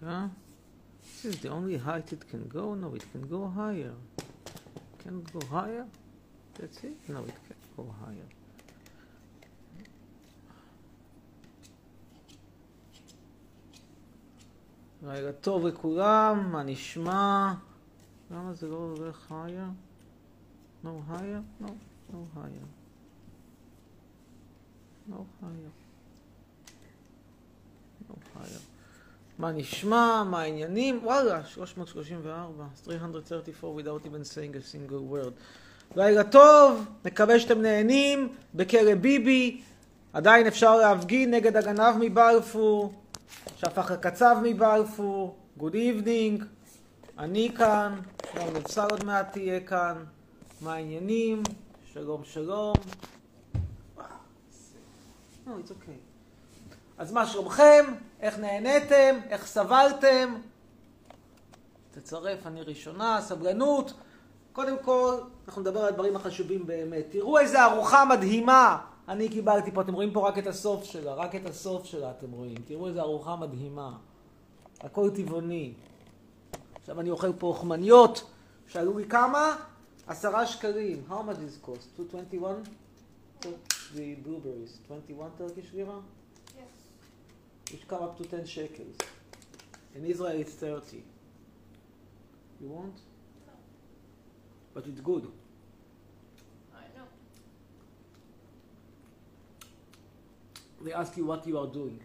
רגע. This is the only height it can go? No, it can go higher. Can it go higher? That's it? No, it can't go higher. רגע טוב לכולם, מה נשמע? למה זה לא הולך higher? No higher? No, no higher. No higher. No higher. מה נשמע? מה העניינים? וואלה, 334. 334 without even saying a single word. לילה טוב, מקווה שאתם נהנים בכלא ביבי. עדיין אפשר להפגין נגד הגנב מבלפור, שהפך לקצב מבלפור. Good evening. אני כאן, גם נבשר עוד מעט תהיה כאן. מה העניינים? שלום שלום. No, it's okay. אז מה שלומכם? איך נהניתם? איך סבלתם? תצרף, אני ראשונה, סבלנות. קודם כל, אנחנו נדבר על הדברים החשובים באמת. תראו איזה ארוחה מדהימה אני קיבלתי פה. אתם רואים פה רק את הסוף שלה, רק את הסוף שלה אתם רואים. תראו איזה ארוחה מדהימה. הכל טבעוני. עכשיו אני אוכל פה חמניות, שאלו לי כמה? עשרה שקלים. How much this cost? 221? The blueberries. 21 Turkish lira? Which come up to 10 shekels. In Israel it's 30. You want? No. But it's good. I know. They ask you what you are doing.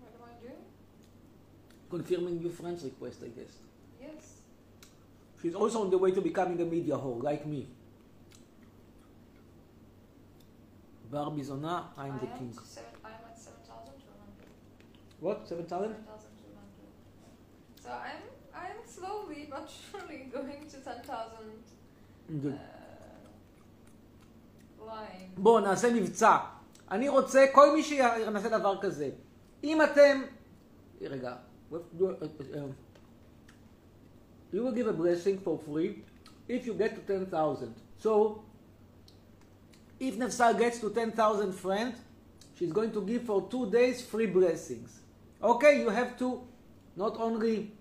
What am I doing? Confirming your friend's request, I guess. Yes. She's also on the way to becoming a media whore, like me. Barbie Zona, I'm the I am king. What? 7,000? 7,200. So I'm, I'm slowly but surely going to 10,000 Good. uh. בואו נעשה מבצע. אני רוצה, כל מי שיעשה דבר כזה, אם אתם... רגע. um, You will give a blessing for free if you get to 10,000. So, if Nefsal gets to 10,000 friends, she's going to give for two days free blessings. Okay, you have to not only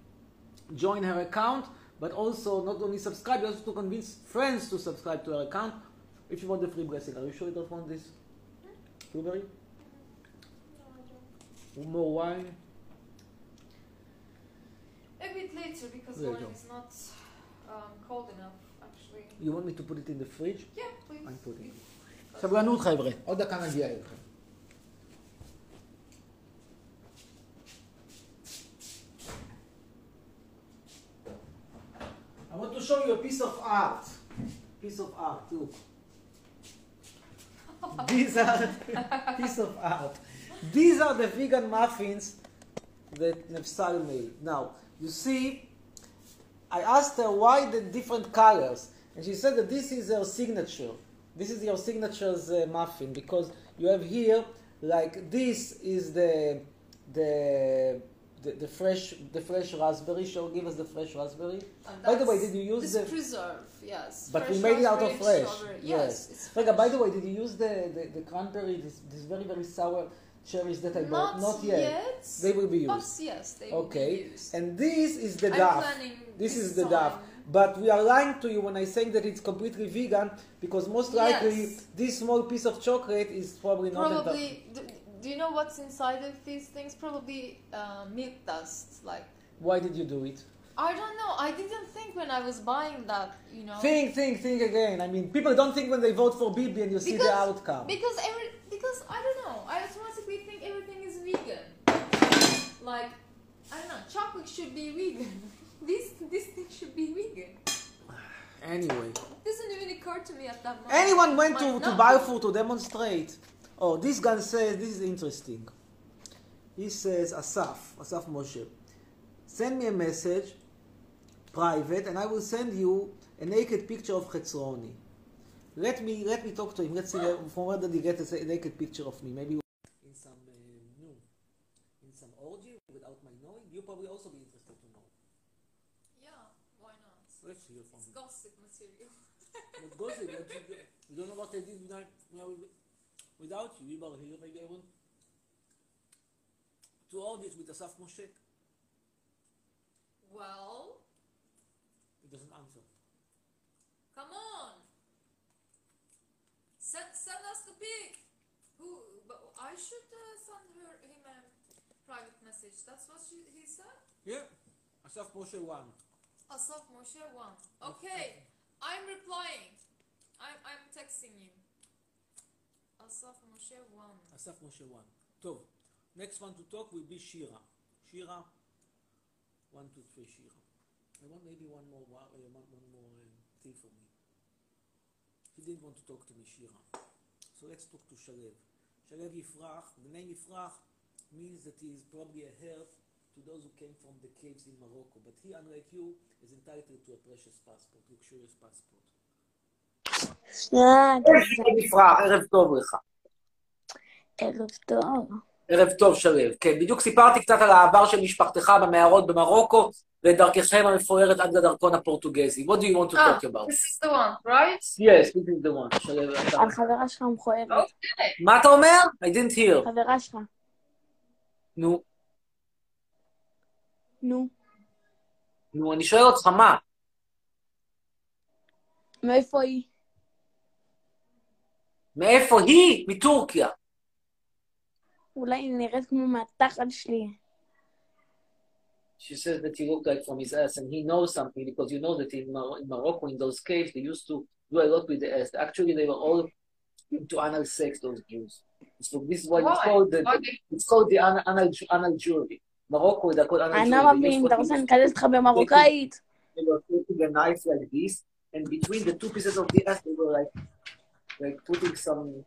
join her account, but also not only subscribe, you also have to convince friends to subscribe to her account if you want the free blessing. Are you sure you don't want this blueberry? No, I don't. More wine? A bit later because There you wine go. is not um, cold enough actually. You want me to put it in the fridge? Yeah, please. I'm putting it. If- סבלנות חבר'ה, עוד דקה נגיע אליכם. Show you a piece of art. Piece of art, look. These are piece of art. These are the vegan muffins that Nefsal made. Now, you see, I asked her why the different colors, and she said that this is her signature. This is your signature's uh, muffin because you have here, like this is the the the, the fresh the fresh raspberry. She'll give us the fresh raspberry. And By the way, did you use the? preserve? Yes. But we made it out of fresh. Yes. Yes. Rega, by the way, did you use the, the, the cranberry, this, this very, very sour cherries that I bought? Not, yet. They will be used. But yes, they will Okay. be used. And this is the duff. This this is the duff. But we are lying to you when I say that it's completely vegan because most likely Yes. this small piece of chocolate is probably not. Probably. Do, you know what's inside of these things? Probably uh, milk dust. Like Why did you do it? I don't know. I didn't think when I was buying that. You know. Think, think, think again. I mean, people don't think when they vote for Bibi and you see the outcome. Because every because I don't know. I automatically think everything is vegan. Like I don't know. Chocolate should be vegan. this this thing should be vegan. Anyway. It doesn't even occur to me at that moment. Anyone went to, to. Balfour to demonstrate? Oh, this guy says, this is interesting. He says, Asaf, Asaf Moshe, send me a message, private, and I will send you a naked picture of Chetzroni. Let me, let me talk to him. Let's see from where did he get a naked picture of me. Maybe in some, uh, no, in some orgy without my knowing. You probably also be interested to know. Yeah, why not? Let's hear from It's him. gossip material. Gossip, you, don't know what I did without, you know, without you. Were here, maybe I won't to audience with Asaf Moshe? Well, He doesn't answer. come on. Send, send us the pic. Who? But I should uh, send her him a private message. That's what she, he said. Yeah. Asaf Moshe one. Asaf Moshe one. Okay, I'm replying. I'm I'm texting you. Asaf Moshe one. Asaf Moshe one. טוב. Next one to talk will be Shira. Shira. One, two, three, Shira. I want maybe one more, uh, one, one more uh, thing for me. He didn't want to talk to me, Shira. So let's talk to Shalev. Shalev Yifrach. The name Yifrach means that he is probably a help to those who came from the caves in Morocco. But he, unlike you, is entitled to a precious passport, luxurious passport. ערב טוב לך. ערב טוב. ערב טוב, שלו. כן, בדיוק סיפרתי קצת על העבר של משפחתך במערות במרוקו, ואת דרככם המפוארת עד לדרכון הפורטוגזי. What do you want to Ah, talk about? this is the one, right? Yes, this is the one. על חברה שלך מכוערת. Okay. מה אתה אומר? I didn't hear. חברה שלך. נו, נו, נו, אני שואל אותך, מה? מאיפה היא? מאיפה היא? מטורקיה. אולי היא נראית כמו מהתחת שלי. She says that he looked like from his ass, and he knows something because you know that in, Mar- in Morocco, in those caves, they used to do a lot with the ass. Actually, they were all into anal sex, those Jews. So this is why it's Why? called the, Why they- it's called the anal, anal, anal jewelry. Morocco, they're called anal אני jewelry. They מבין, used אתה what רוצה they- להיכנס איתך במרוקאית? They were taking a knife like this, and between the two pieces of the ass, they were like, like putting some.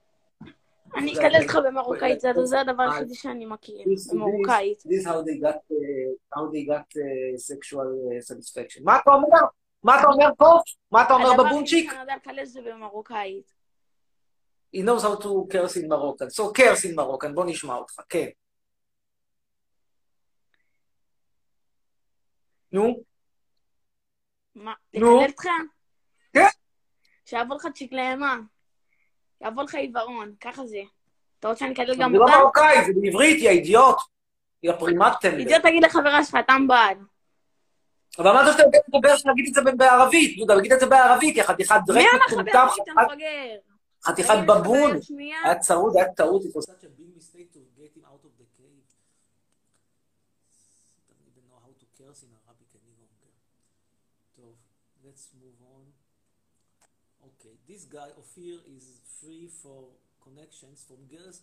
אני אכנס איתך במרוקאית, זה הדבר היחידי שאני מכיר, במרוקאית. this, is how they got, uh, how they got uh, sexual uh, satisfaction. מה אתה אומר? מה אתה אומר פה? מה אתה אומר הדבר בבונצ'יק? היחידי שאני יודע לקלס זה במרוקאית. He knows how to curse in Moroccan. So curse in Moroccan, בוא נשמע אותך, כן. נו, מה, נו. לקלל אותך? כן. שיעבור לך צ'יק יעבור לך עיוורון, ככה זה. אתה רוצה שאני אקלל זה גם לא אותה? מרוקאי, זה בעברית, יא אידיוט. יא פרימט טמבל. זה תגיד לחברה שלך, טמבל. אבל מה זה שאתה יודע לדבר להגיד את זה בערבית? יהודה, להגיד את זה בערבית, יא חתיכת דרק מטומטם, בערבית, חתיכת- בבון. היה צרוד, היה טעות. It was such a big mistake to get him out of the cave. Doesn't even know how to curse in Arabic any longer. טוב, let's move on. Okay, this guy, Ophir, is free for connections from girls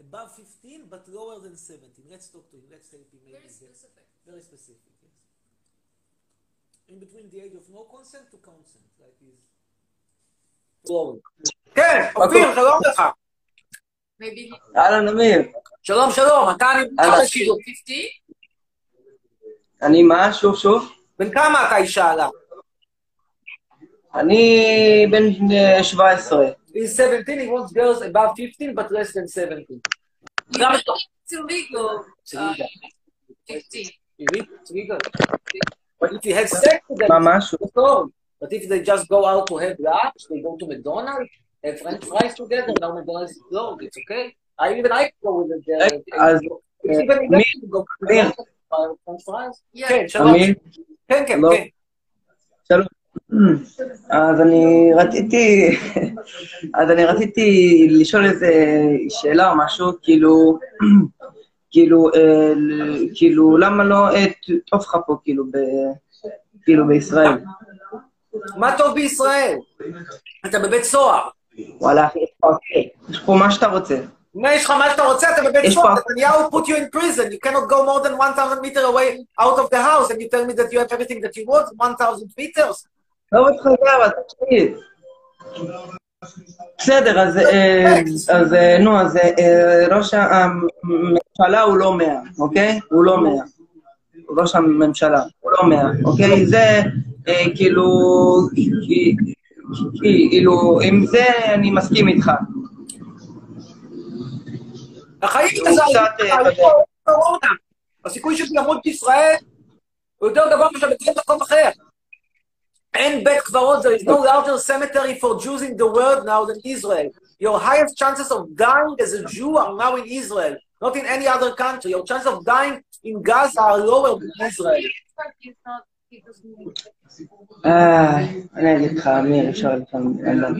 above 15 but lower than 17. Let's talk to him. Let's help him Very get specific. very specific, yes. In between the age of no consent to consent, like this. כן, אופיר, שלום לך. Maybe אהלן, אמיר. שלום, שלום, אתה אני... אהלן. אתה שידור. 50? אני מה? שוב, שוב. בן כמה אתה אישה עלה? אני בן אה, 17. He's 17, he wants girls above 15 but less than 17. למה אתה... It's illegal. It's Uh, illegal. 50. It's legal. But if you have sex with them, מה, משהו? it's all. But if they just go out to have lunch, they go to McDonald's, have french fries together, now McDonald's is closed, it's okay. I even I go with the... אז, It's even מי- illegal to go to אמיר. McDonald's, french fries. Yeah. כן, שלום. אמיר? כן, כן, לא. כן. שלום. אז אני רציתי, אז אני רציתי לשאול איזה שאלה או משהו, כאילו, כאילו, אה, כאילו, למה לא אה, טוב לך פה, כאילו, ב, כאילו, בישראל? מה טוב בישראל? אתה בבית סוהר. וואלה, אחי, יש פה- יש פה מה שאתה רוצה. מה יש לך מה שאתה רוצה, אתה בבית סוהר, נתניהו put you in prison, you cannot go more than 1,000 meter away out of the house, and you tell me that you have everything that you want, 1,000 meters. לא מתחזר, אבל תקשיב. בסדר, אז, אה, אז אה, נו, אז אה, ראש הממשלה הוא לא מאה, אוקיי? הוא לא מאה. ראש הממשלה, הוא לא מאה, אוקיי? זה כאילו, כאילו, עם זה אני מסכים איתך. החיים קורונה. הסיכוי שתמות בישראל הוא יותר גבוה מאשר בכל מקום אחר. אין בית קברות, there is no larger cemetery for Jews in the world now than Israel. Your highest chances of dying as a Jew are now in Israel. not in any other country. Your chance of dying in Gaza are lower than Israel. אה, אני אגיד לך, אמיר, אפשר לפעמים... אין לנו.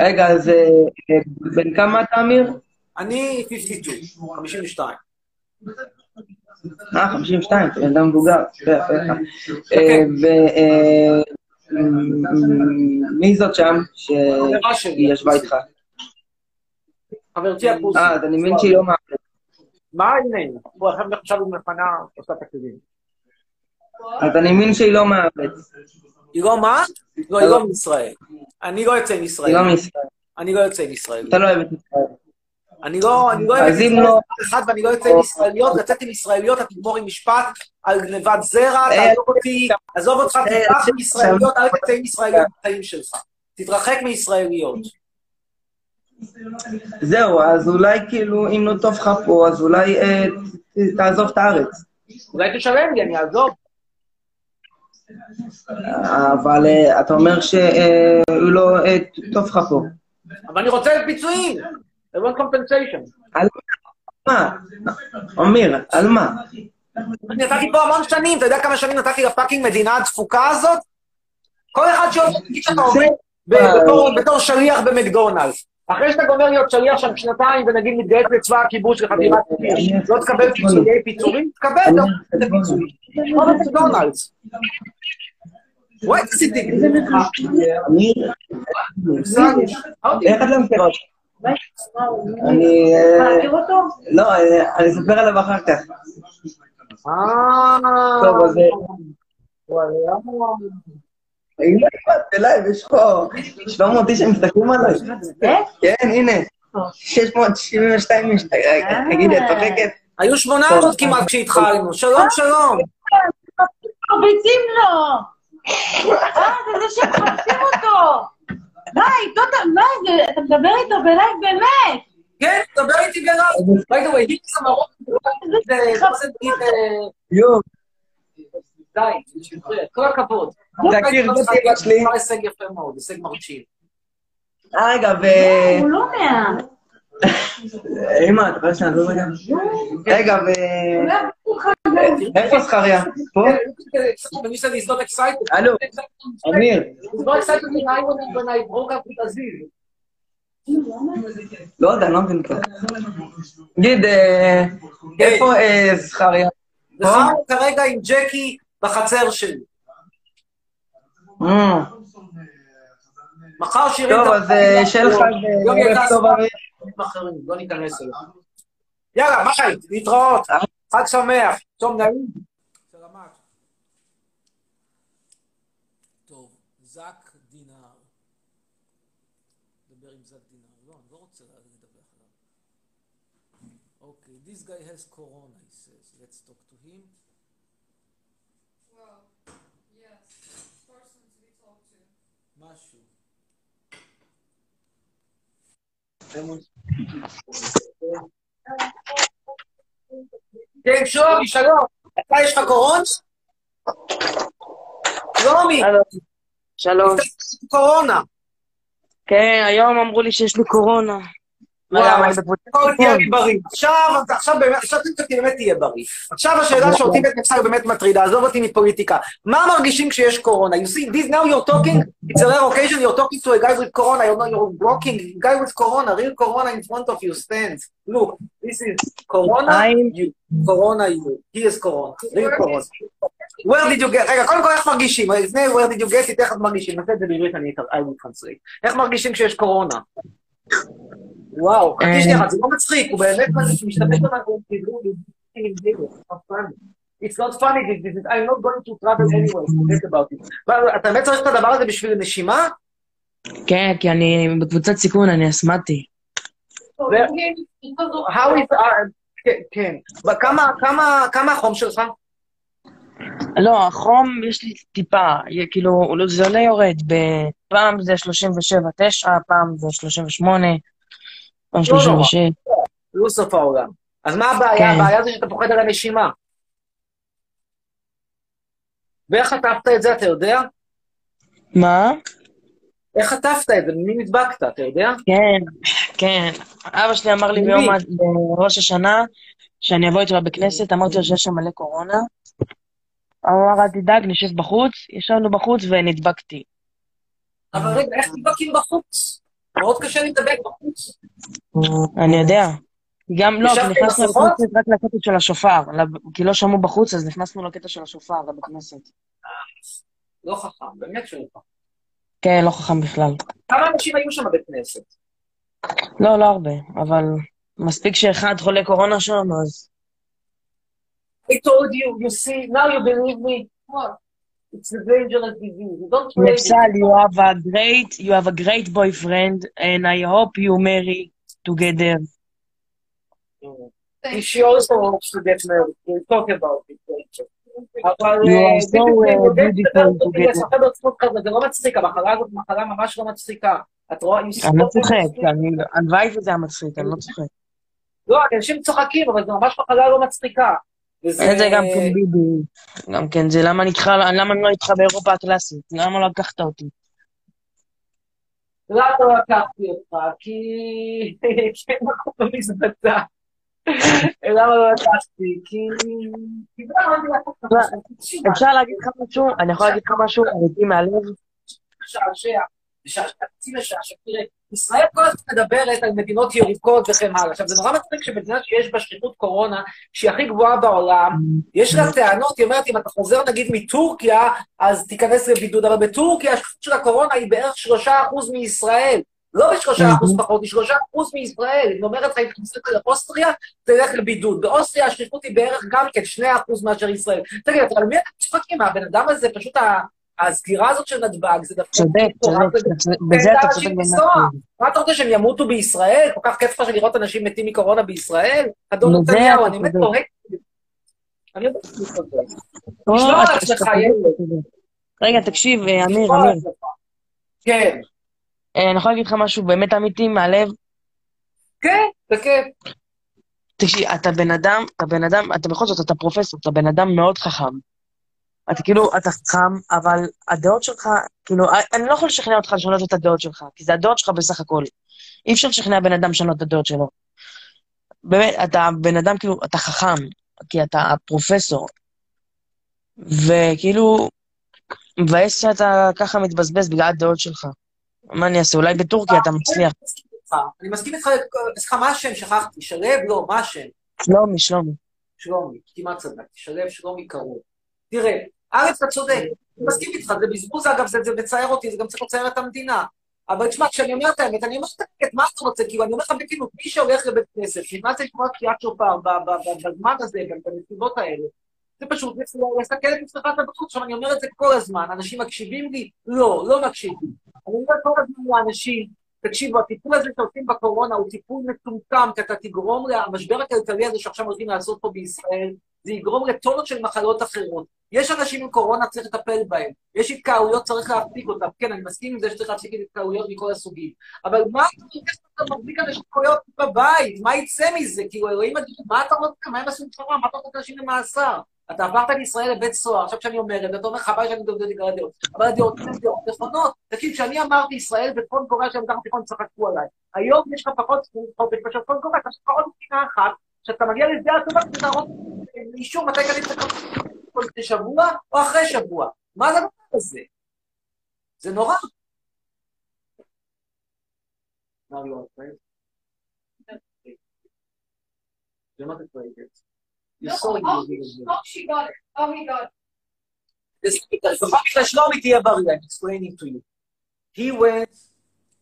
רגע, אז אה, אה, בן כמה אתה, אמיר? אני 52, 52. אה, 52, אתה בן אדם מבוגר. יפה, יפה. אה, ו... אה, מי זאת שם. שהיא ישבה איתך? חברתי הפוסי. אה, אז אני מבין שהיא לא מאמנת. מה הנה? הוא עכשיו עכשיו היא מפנה עושה תקציבים. אז אני מבין שהיא לא מהארץ. היא לא מה? לא, היא לא מישראל. אני לא יוצא עם היא. לא מישראל. אני לא יוצא עם ישראל. אתה לא אוהב את ישראל. אני לא, אני לא אוהב אם לא- אחד ואני לא יוצא עם ישראליות, לצאת עם ישראליות, אתה תגמור עם משפט על גנבת זרע, אה, תעזוב אותי, עזוב אותך, תברח עם ישראליות, אל תצא עם ישראליות בחיים שלך. תתרחק מישראליות. זהו, אז אולי כאילו, אם לא טוב לך פה, אז אולי אה, תעזוב את הארץ. אולי תשלם לי, אני אעזוב. אבל אה, אתה אומר לא אה, טוב לך פה. אבל אני רוצה פיצויים. I want compensation. על מה? אמיר, על מה? אני נתתי פה המון שנים, אתה יודע כמה שנים נתתי לפאקינג מדינה הדפוקה הזאת? כל אחד שעובד, תגיד שאתה עובד ב- בתור- שליח במקדונלדס. אחרי שאתה גומר להיות שליח שם שנתיים ונגיד מתגייס לצבא הכיבוש וחטיבת טילים, לא תקבל פיצויי פיצורים? תקבל גם את הפיצויים. כמו במקדונלדס. וואי. אמיר, איך את לא מכירה? אני... אה, לא, אה, אני אספר עליו אחר כך. טוב, אז... אה, הנה, בלייב, יש פה 700 איש שמסתכלים עליי. כן, הנה. 672 איש. תגידי, את צוחקת? היו 800 כמעט כשהתחלנו. שלום, שלום. מרביצים לו! אה, זה זה שמחפשים אותו! די, טוטה, מה זה? אתה מדבר איתו בלייב באמת! כן, דבר איתי בלייב. by the way, היא סמרות. יואו, די, שפרי, כל הכבוד. תכיר, שלי. זה הישג יפה מאוד, הישג מרשים. אה, רגע, ו... הוא לא מה... אמא, אתה יכול שנדבר רגע? רגע, ו... איפה זכריה? פה? הלו, אמיר. לא יודע, אני לא מבין כבר. תגיד, אה, איפה אה, זכריה? וחיים כרגע עם ג'קי בחצר שלי. אה, מחר שירים טוב, אז שיהיה לך יום יקר אמיר. אחרים, לא ניכנס אליו. יאללה, ביי, להתראות. חג שמח, צום נעים. סלמת. טוב, זק דינר. דבר עם זק דינר. לא, אני לא רוצה לדווח עליו. אוקיי, this guy has corona, he says. Let's talk to him. Well, yes. Person to be talked to. משהו. כן, שלומי, שלום. אתה יש לך קורונה? שלומי, שלום. קורונה. כן, היום אמרו לי שיש לי קורונה. וואו, תהיה. לי בריא. עכשיו, עכשיו באמת, עכשיו אתה באמת תהיה בריא. עכשיו השאלה שאותי באמת מצחק באמת מטרידה, עזוב אותי מפוליטיקה. מה מרגישים כשיש קורונה? You see, this now you're talking, it's a rare occasion, you're talking to a guy with corona, you're you're walking, guy with corona, real corona in front of you stands. Look, this is corona, you, corona you, he is corona, real corona. Where did you get, רגע, קודם כל איך מרגישים? לפני where did you get it, איך מרגישים? נעשה את זה בעברית, אני translate. איך מרגישים כשיש קורונה? וואו, חכי שנייה, זה לא מצחיק, הוא באמת משתמש בנו, It's not funny, I'm not going to travel anyway, forget about it. אתה באמת צריך את הדבר הזה בשביל נשימה? כן, כי אני בקבוצת סיכון, אני אסמטי. אה, כן, כן. כמה, החום שלך? לא, החום יש לי טיפה, כאילו, זה עולה יורד. פעם זה 37-9, פעם זה 38, פעם לא נורא. 36. לא סוף העולם. אז מה הבעיה? כן. הבעיה זה שאתה פוחד על הנשימה. ואיך חטפת את זה, אתה יודע? מה? איך חטפת את זה? ממי נדבקת, אתה יודע? כן, כן, אבא שלי אמר לי? ביום בראש השנה שאני אבוא איתו לבית כנסת, אמרתי לו שיש שם מלא קורונה. הוא אמר, אל תדאג, נשב בחוץ. ישבנו בחוץ ונדבקתי. אבל רגע, איך נדבקים בחוץ? מאוד קשה להידבק בחוץ. אני יודע. גם, לא, כי נכנסנו לבית מסכות? כנסת רק לקטע של השופר. כי לא שמעו בחוץ, אז נכנסנו לקטע של השופר לבית כנסת. לא חכם, באמת שלא חכם. כן, לא חכם בכלל. כמה אנשים היו שם בבית כנסת? לא, לא הרבה, אבל מספיק שאחד חולה קורונה שם, אז... I told you, you see, now you believe me. What? It's a dangerous disease. You don't נפסל, it. you have a great, you have a great boyfriend, and I hope you marry together. Thank She also hopes to get married. We'll talk about it later. אבל אה, זה uh, לא מצחיק, המחלה הזאת מחלה ממש לא מצחיקה. את רואה? אני לא צוחק, הלוואי וזה היה מצחיק, אני לא צוחק. לא, אנשים צוחקים, אבל זו ממש מחלה לא מצחיקה. וזה... זה גם כן ביבי, גם כן זה למה אני איתך, למה אני לא איתך באירופה הקלאסית? למה לא לקחת אותי? למה לא לקחתי אותך? כי... כי אין מקום במזוודה. למה לא לקחתי? כי... לא אותך. אפשר להגיד לך משהו? אני יכול להגיד לך משהו אמיתי מהלב? משעשע, משעשע. תראה, ישראל כל הזמן מדברת על מדינות ירוקות וכן הלאה. עכשיו, זה נורא מצחיק שבמדינה שיש בה שכיחות קורונה, שהיא הכי גבוהה בעולם, יש לה טענות, היא אומרת, אם אתה חוזר נגיד מטורקיה, אז תיכנס לבידוד, אבל בטורקיה השכיחות של הקורונה היא בערך שלושה אחוז מישראל. לא בשלושה אחוז פחות, היא שלושה אחוז מישראל. היא אומרת לך, אם תכנסה לאוסטריה, תלך לבידוד. באוסטריה השכיחות היא בערך גם כן שני אחוז מאשר ישראל. תגיד, על מי אתם צוחקים? הבן אדם הזה, פשוט ה- הסגירה הזאת של נתב"ג, זה דווקא... צודק, צודק. בזה אתה צודק. במאה. מה אתה רוצה, שהם ימותו בישראל? כל כך כיף לך לראות אנשים מתים מקורונה בישראל? אדון נתניהו, אני באמת צודק. צוחק. אני יודע שאני צודק. רגע, תקשיב, אה, אמיר, אמיר. כן, אה, אני יכול להגיד לך משהו באמת אמיתי מהלב? כן, זה כיף. תקשיב, אתה בן אדם, אתה בן אדם, אתה בכל זאת, אתה פרופסור, אתה בן אדם מאוד חכם. אתה כאילו, אתה חכם, אבל הדעות שלך, כאילו, אני לא יכול לשכנע אותך לשנות את הדעות שלך, כי זה הדעות שלך בסך הכל. אי אפשר לשכנע בן אדם לשנות את הדעות שלו. באמת, אתה בן אדם, כאילו, אתה חכם, כי אתה פרופסור. וכאילו, מבאס שאתה ככה מתבזבז בגלל הדעות שלך. מה אני אעשה? אולי בטורקיה אתה מצליח. אני מסכים איתך. אני מסכים איתך, סליחה, מה השם? שכחתי. שלו? לא, מה השם? שלומי, שלומי. שלומי, כמעט צדקתי. שלו, שלומי קרוב. תראה, א', אתה צודק, אני מסכים איתך, זה בזבוז, אגב, זה, מצער אותי, זה גם צריך לצייר את המדינה. אבל תשמע, כשאני אומר את האמת, אני אומר את מה אתה רוצה? כאילו, אני אומר לך בכנות, מי שהולך לבית כנסת, נכנס לשמוע קריאת שופר בזמן הזה, בנסיבות האלה, זה פשוט לסתכל את עצמך בחוץ. עכשיו, אני אומר את זה כל הזמן, אנשים מקשיבים לי? לא, לא מקשיבים. אני אומר כל הזמן לאנשים, תקשיבו, הטיפול הזה שעושים בקורונה הוא טיפול מטומטם, כי אתה תגרום למשבר הכלכלי הזה שעכשיו הולכים לעשות פה בישראל, זה יגרום לטונות של מחלות אחרות. יש אנשים עם קורונה, צריך לטפל בהם. יש התקהלויות, צריך להפסיק אותם. כן, אני מסכים עם זה שצריך להפסיק את התקהלויות מכל הסוגים. אבל מה אתה מחזיק אנשים התקהלויות בבית? מה יצא מזה? כאילו, אלוהים אדירים, מה אתה רוצה? מה הם עשו לך? מה אתה רוצה אנשים למאסר? אתה עברת לישראל לבית סוהר, עכשיו כשאני אומר את זה, אתה אומר חבל שאני מדבר בגלל הדעות. אבל הדעות הן דעות נכונות. תקשיב, כשאני אמרתי ישראל וצפון קוריאה של המזרח התיכון צחקו עליי. היום יש לך פחות חופש מאשר צפון קוריאה, יש לך עוד מדינה אחת, שאתה מגיע לשדה התעופה כדי להראות אישור מתי קנית את כל לפני שבוע או אחרי שבוע. מה זה הדבר הזה? זה נורא. Now you are afraid? You're not afraid. You're No, so oh, individual. oh, she got it. Oh, he got it. This because the fact that Shlomi תהיה בריא, I'm explaining to you. He went,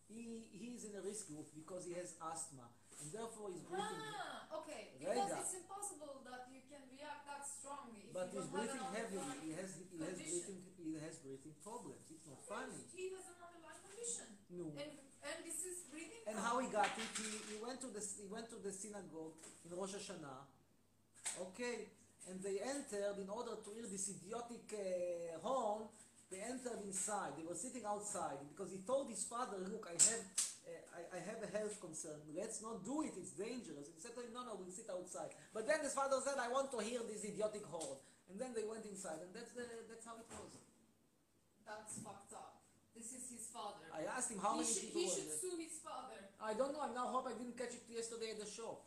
he, he is in a risk group because he has asthma, and therefore he's breathing, Ah, okay. Because Rega. it's impossible that you can react that strongly. if but you he's don't have breathing an heavily. underlying He has, he has condition. breathing, he has breathing problems. It's not funny. He has an underlying condition. No. And, and this is breathing. And how he got it? He, he went to the he went to the synagogue in Rosh Hashanah. Okay, and they entered in order to hear this idiotic uh, horn. They entered inside. They were sitting outside because he told his father, "Look, I have uh, I, I have a health concern. Let's not do it. It's dangerous." He said to him, "No, no, we'll sit outside." But then his father said, "I want to hear this idiotic horn." And then they went inside, and that's the, that's how it was. That's fucked up. This is his father. I asked him how he many should, people he should sue his father. I don't know, I now hope I didn't catch it yesterday at the show.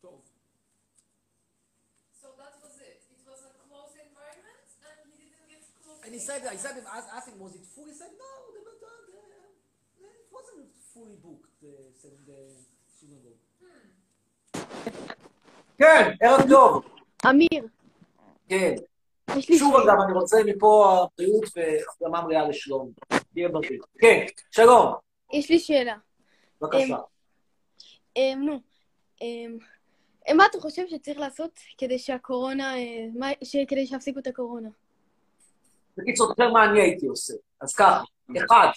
טוב. So that was it. It was a closed environment, and he didn't get close. And he said, I said, him, was it full? He said, no, the, the, the, it wasn't fully booked, the, the synagogue. כן, ערב טוב. אמיר, כן. יש לי שוב. אגב, אני רוצה מפה בריאות והחלמה מלאה לשלום. תהיה בריא. כן, שלום, יש לי שאלה. בבקשה. אמ, נו, אמ, מה אתה חושב שצריך לעשות כדי שהקורונה, אה, ש- כדי שיפסיקו את הקורונה? בקיצור, תראה מה אני הייתי עושה. אז ככה, אחד,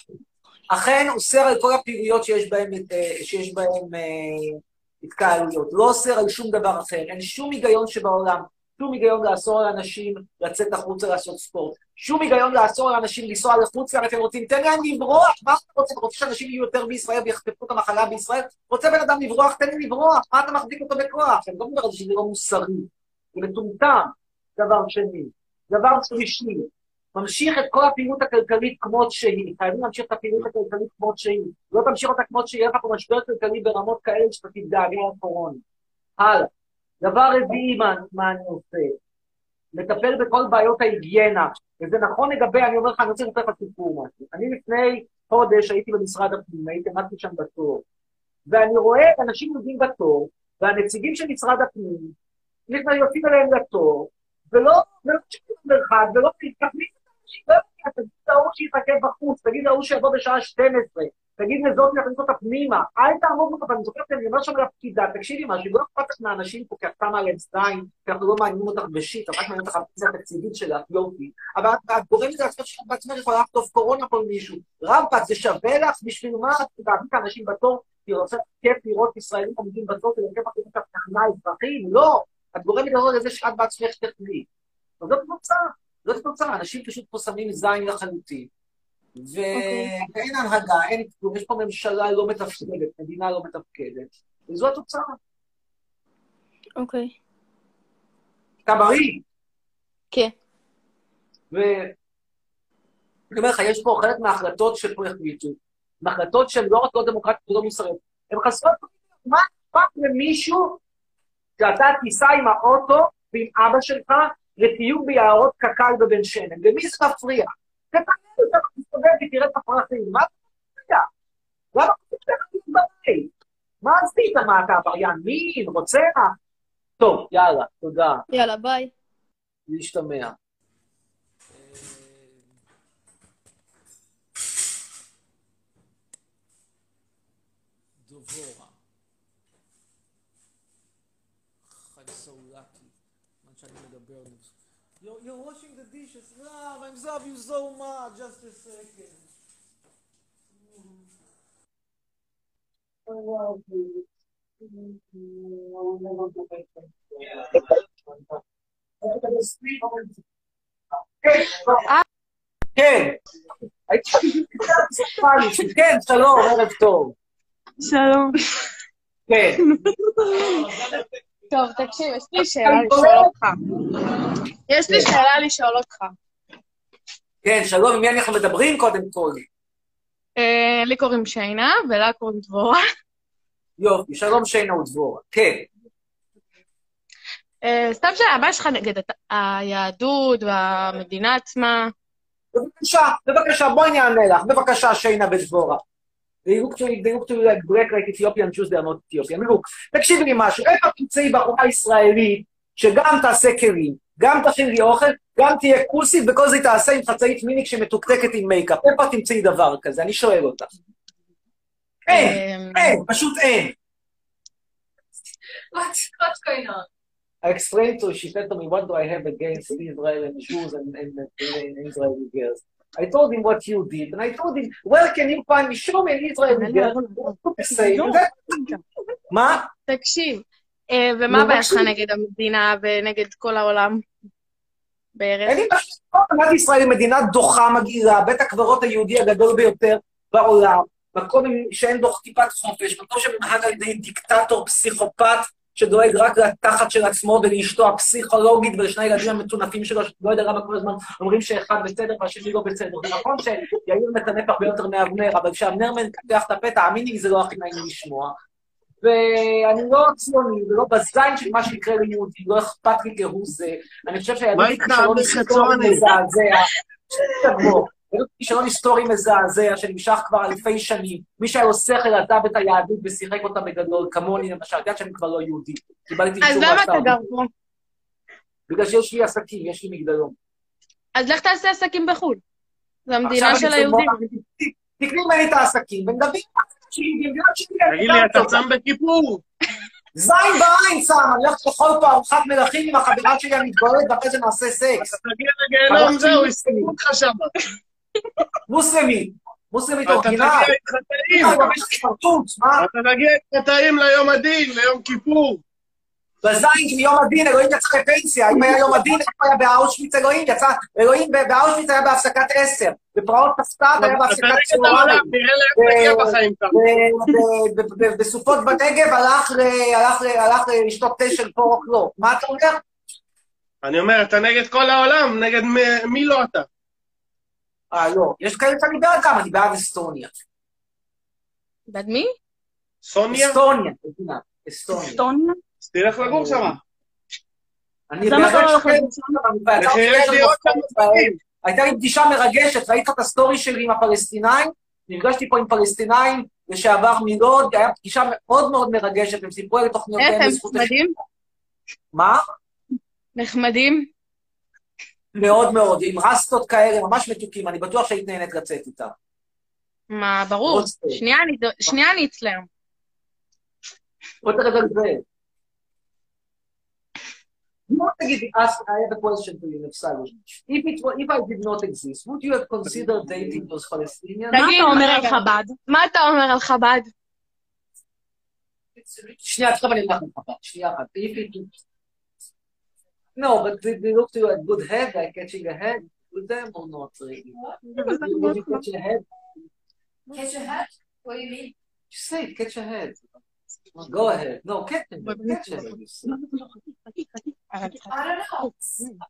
אכן אוסר על כל הפעילויות שיש בהן, אה, שיש בהן אה, התקהלויות. לא אוסר על שום דבר אחר. אין שום היגיון שבעולם, שום היגיון לאסור על אנשים לצאת החוצה לעשות ספורט. שום היגיון לאסור על אנשים לנסוע לחוץ לארץ, הם רוצים, תן להם לברוח, מה אתה רוצה? אתה רוצה שאנשים יהיו יותר בישראל ויחטפו את המחלה בישראל? רוצה בן אדם לברוח, תן לי לברוח, מה אתה מחזיק אותו בכוח? אני לא מדבר על זה שזה לא מוסרי, זה מטומטם, דבר שני. דבר שלישי, ממשיך את כל הפעילות הכלכלית כמות שהיא. חייבים להמשיך את הפעילות הכלכלית כמות שהיא. לא תמשיך אותה כמות שהיא, יהיה לך פה משבר כלכלי ברמות כאלה שאתה תתגעגע לקורונה. הלאה. דבר רביעי, מה, מה אני עושה? לטפל בכל בעיות ההיגיינה. וזה נכון לגבי, אני אומר לך, אני רוצה לספר לך סיפור משהו. אני לפני חודש הייתי במשרד הפנים, הייתי עמדתי שם בתור, ואני רואה אנשים עומדים בתור, והנציגים של משרד הפנים, לפעמים יוצאים אליהם לתור, ולא, ולא משנים מרחק, ולא מתכוונים את לא יודע, תגיד להוא שיחכה בחוץ, תגיד להוא שיבוא בשעה 12, תגיד לזאת להכניס אותה פנימה, אל תעמוד לך, ואני זוכר שאני אומר שם לפקידה, תקשיבי משהו, לא אכפת לך מהאנשים פה, כי את שמה עליהם זין, כי אנחנו לא מעניינים אותך בשיט, את רק מעניינת אותך בפנסיה התקציבית שלך, יופי, אבל את- את גורמת לעצמך שאת בעצמך יכולה לחטוף קורונה פה למישהו, רמפק, זה שווה לך, בשביל מה את תעמיד את האנשים בתור, כי רוצה כיף לראות ישראלים עומדים בתור, כדי כיף לראות את התחנה האזרחים, לא, את גורמת לזה שאת בעצמך תחלי. אז זאת התוצאה, זאת התוצאה, אנשים פשוט פה שמים זין לחלוטין. ואין הנהגה, אין כלום, יש פה ממשלה לא מתפקדת, מדינה לא מתפקדת, וזו התוצאה. אוקיי. אתה בריא. כן. ואני אומר לך, יש פה חלק מההחלטות שפה החליטו, מהחלטות שהן לא רק לא דמוקרטיות ולא מוסריות, הן חסרות, מה אכפת למישהו שאתה תיסע עם האוטו ועם אבא שלך לטיול ביערות קק"ל בבן שמן? למי זה מפריע? אותה, תסתובב ותראה את הפרחים, מה מפריע? למה אתה להיות בבית? מה עשית? מה, אתה עבריין מין? רוצח? טוב, יאללה, תודה. יאללה, ביי. להשתמע. You're, you're washing the dishes. Love, I love you so much. Just a second. I love you. כן. הייתי כן, שלום, ערב טוב. שלום. כן. טוב, תקשיב, יש לי שאלה לשאול אותך. יש לי שאלה לשאול אותך. כן, שלום, עם מי אנחנו מדברים קודם כל? אה, לי קוראים שיינה, ולה קוראים דבורה. יופי, שלום שינה ודבורה. כן. אה, סתם שאלה, מה יש לך נגד היהדות והמדינה עצמה? בבקשה, בבקשה, בואי אני אענה לך. בבקשה, שינה ודבורה. They look to they look to like black like Ethiopian Jews, they are not Ethiopian. look, תקשיבי לי משהו, איפה תמצאי בחורה ישראלית שגם תעשה כלים, גם תכין לי אוכל, גם תהיה כוסית, וכל זה תעשה עם חצאית מיני כשמתוקתקת עם מייקאפ. איפה תמצאי דבר כזה? אני שואל אותך. אין, אה, אין, פשוט אין. What's, what's going on? I explained to her, she said to me, what do I have against Israel and Jews and, and, and Israeli girls? I told him what you did, and I told him, where can you find me? Show me an Israeli girl. say that. מה? תקשיב, אה, ומה נו, הבעיה שלך. נגד המדינה ונגד כל העולם בערך? אין לי משהו, מדינת ישראל היא מדינה דוחה מגעילה, בית הקברות היהודי הגדול ביותר בעולם, מקום שאין בו טיפת חופש, מקום שמנהג על ידי דיקטטור פסיכופת שדואג רק לתחת של עצמו ולאשתו הפסיכולוגית ולשני הילדים המטונפים שלו, שלא יודע למה כל הזמן אומרים שאחד בסדר והשני לא בסדר. זה נכון שיאיר מטנף הרבה יותר מאבנר, אבל כשאבנר פותח את הפה, תאמיני לי, זה לא הכי נעים לשמוע. ואני לא ציוני, ולא בזין של מה שיקרה ליהודי, לא אכפת לי כהוא זה. אני חושב שהיהדות מה היא איתך, כישלון היסטורי? מזעזע. שנמשך כבר אלפי שנים. מי שהיה לו שכל עזב את היהדות ושיחק אותה בגדול, כמוני למשל, את יודעת שאני כבר לא יהודי. קיבלתי אז אישור למה אתה מהשר. גר פה? בגלל שיש לי עסקים, יש לי מגדלון. אז לך תעשה עסקים בחו"ל. זו המדינה של היהודים. תקני ממני את העסקים ונדבר שלי. אני תגיד לי, אתה. צם בכיפור? זין בעין שם, אני הולך לאכול פה ארוחת מלכים עם החברה שלי המתגוללת ואחרי זה נעשה סקס. אתה תגיע לגיהנום, זהו, יסתכלו אותך שם. מוסלמית, מוסלמית אתה. תגיע מה? אתה תגיע להתחתאים ליום הדין, ליום כיפור. בזין של יום הדין, אלוהים יצא לפנסיה. אם היה יום הדין, איפה היה באושוויץ, אלוהים יצא, אלוהים באושוויץ היה בהפסקת עשר. בפרעות פסטת היה בהפסקת. ב- ב- ב- בסופות בנגב הלך לשתות תה של פורק לא. מה אתה אומר? אני אומר, אתה נגד כל העולם, נגד מי לא אתה? אה, לא. יש כאלה שאני בעד גם, אני בעד אסטוניה. בעד מי? סוניה? אסטוניה. אסטוניה. אסטוניה? אז תלך לגור שם. אני. הייתה לי פגישה מרגשת, ראית את ה story שלי עם הפלסטינאים? נפגשתי פה עם פלסטינאים לשעבר מלוד, הייתה פגישה מאוד מאוד מרגשת, הם סיפרו על איך תוכניותיהם הם בזכות... נחמדים? מה? נחמדים? מאוד מאוד, עם רסטות כאלה, ממש מתוקים, אני בטוח שהיית נהנית לצאת איתם. מה, ברור. שנייה, אני- אצלם. בוא תרד על זה. בוא תגיד לי, ask, I have a question to you. If it if I did not exist, would you have considered dating those Palestinians? תגיד, רגע, מה אתה אומר על חב"ד? שנייה, תכף אני אלך לחב"ד, שנייה אחת. If it... No, but did they look to you at good head, like catching a head with them or not really? Would you catch a head? Catch your hat? What do you mean? You say it, catch a head. Go ahead. No, catch a head. Catch a head. you say. I don't know.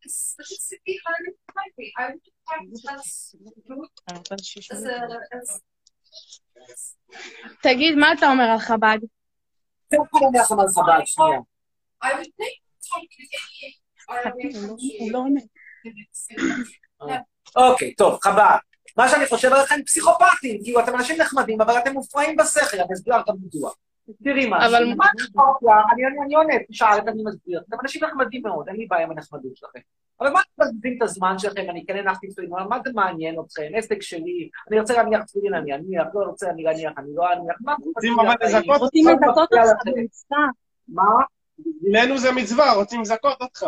It's- it's to be hard to find me. I would find that's as a as תגיד, מה אתה אומר על חב"ד? תכף אני אלך על חב"ד, שנייה. I would think talking to any Arabic country. אוקיי, טוב, חב"ד. מה שאני חושב עליכם, פסיכופטים, כאילו, אתם אנשים נחמדים, אבל אתם מופרעים בשכל, אני אסביר לכם מדוע. תראי מה, אבל- מה אכפת לך? אני עונה, תשאל, אני מסביר. אתם אנשים נחמדים מאוד, אין לי בעיה עם הנחמדות שלכם. אבל מה אתם מבזבזים את הזמן שלכם, אני כן הנחתי תפילין, מה זה מעניין אתכם? עסק שלי, אני רוצה להניח תפילין, אני אניח, לא רוצה אני להניח, אני לא אניח, מה אתם רוצים מבזבזים אבל? לזכות רוצים מה לזכות אותך. מה? בשבילנו זה מצווה, רוצים לזכות אותך.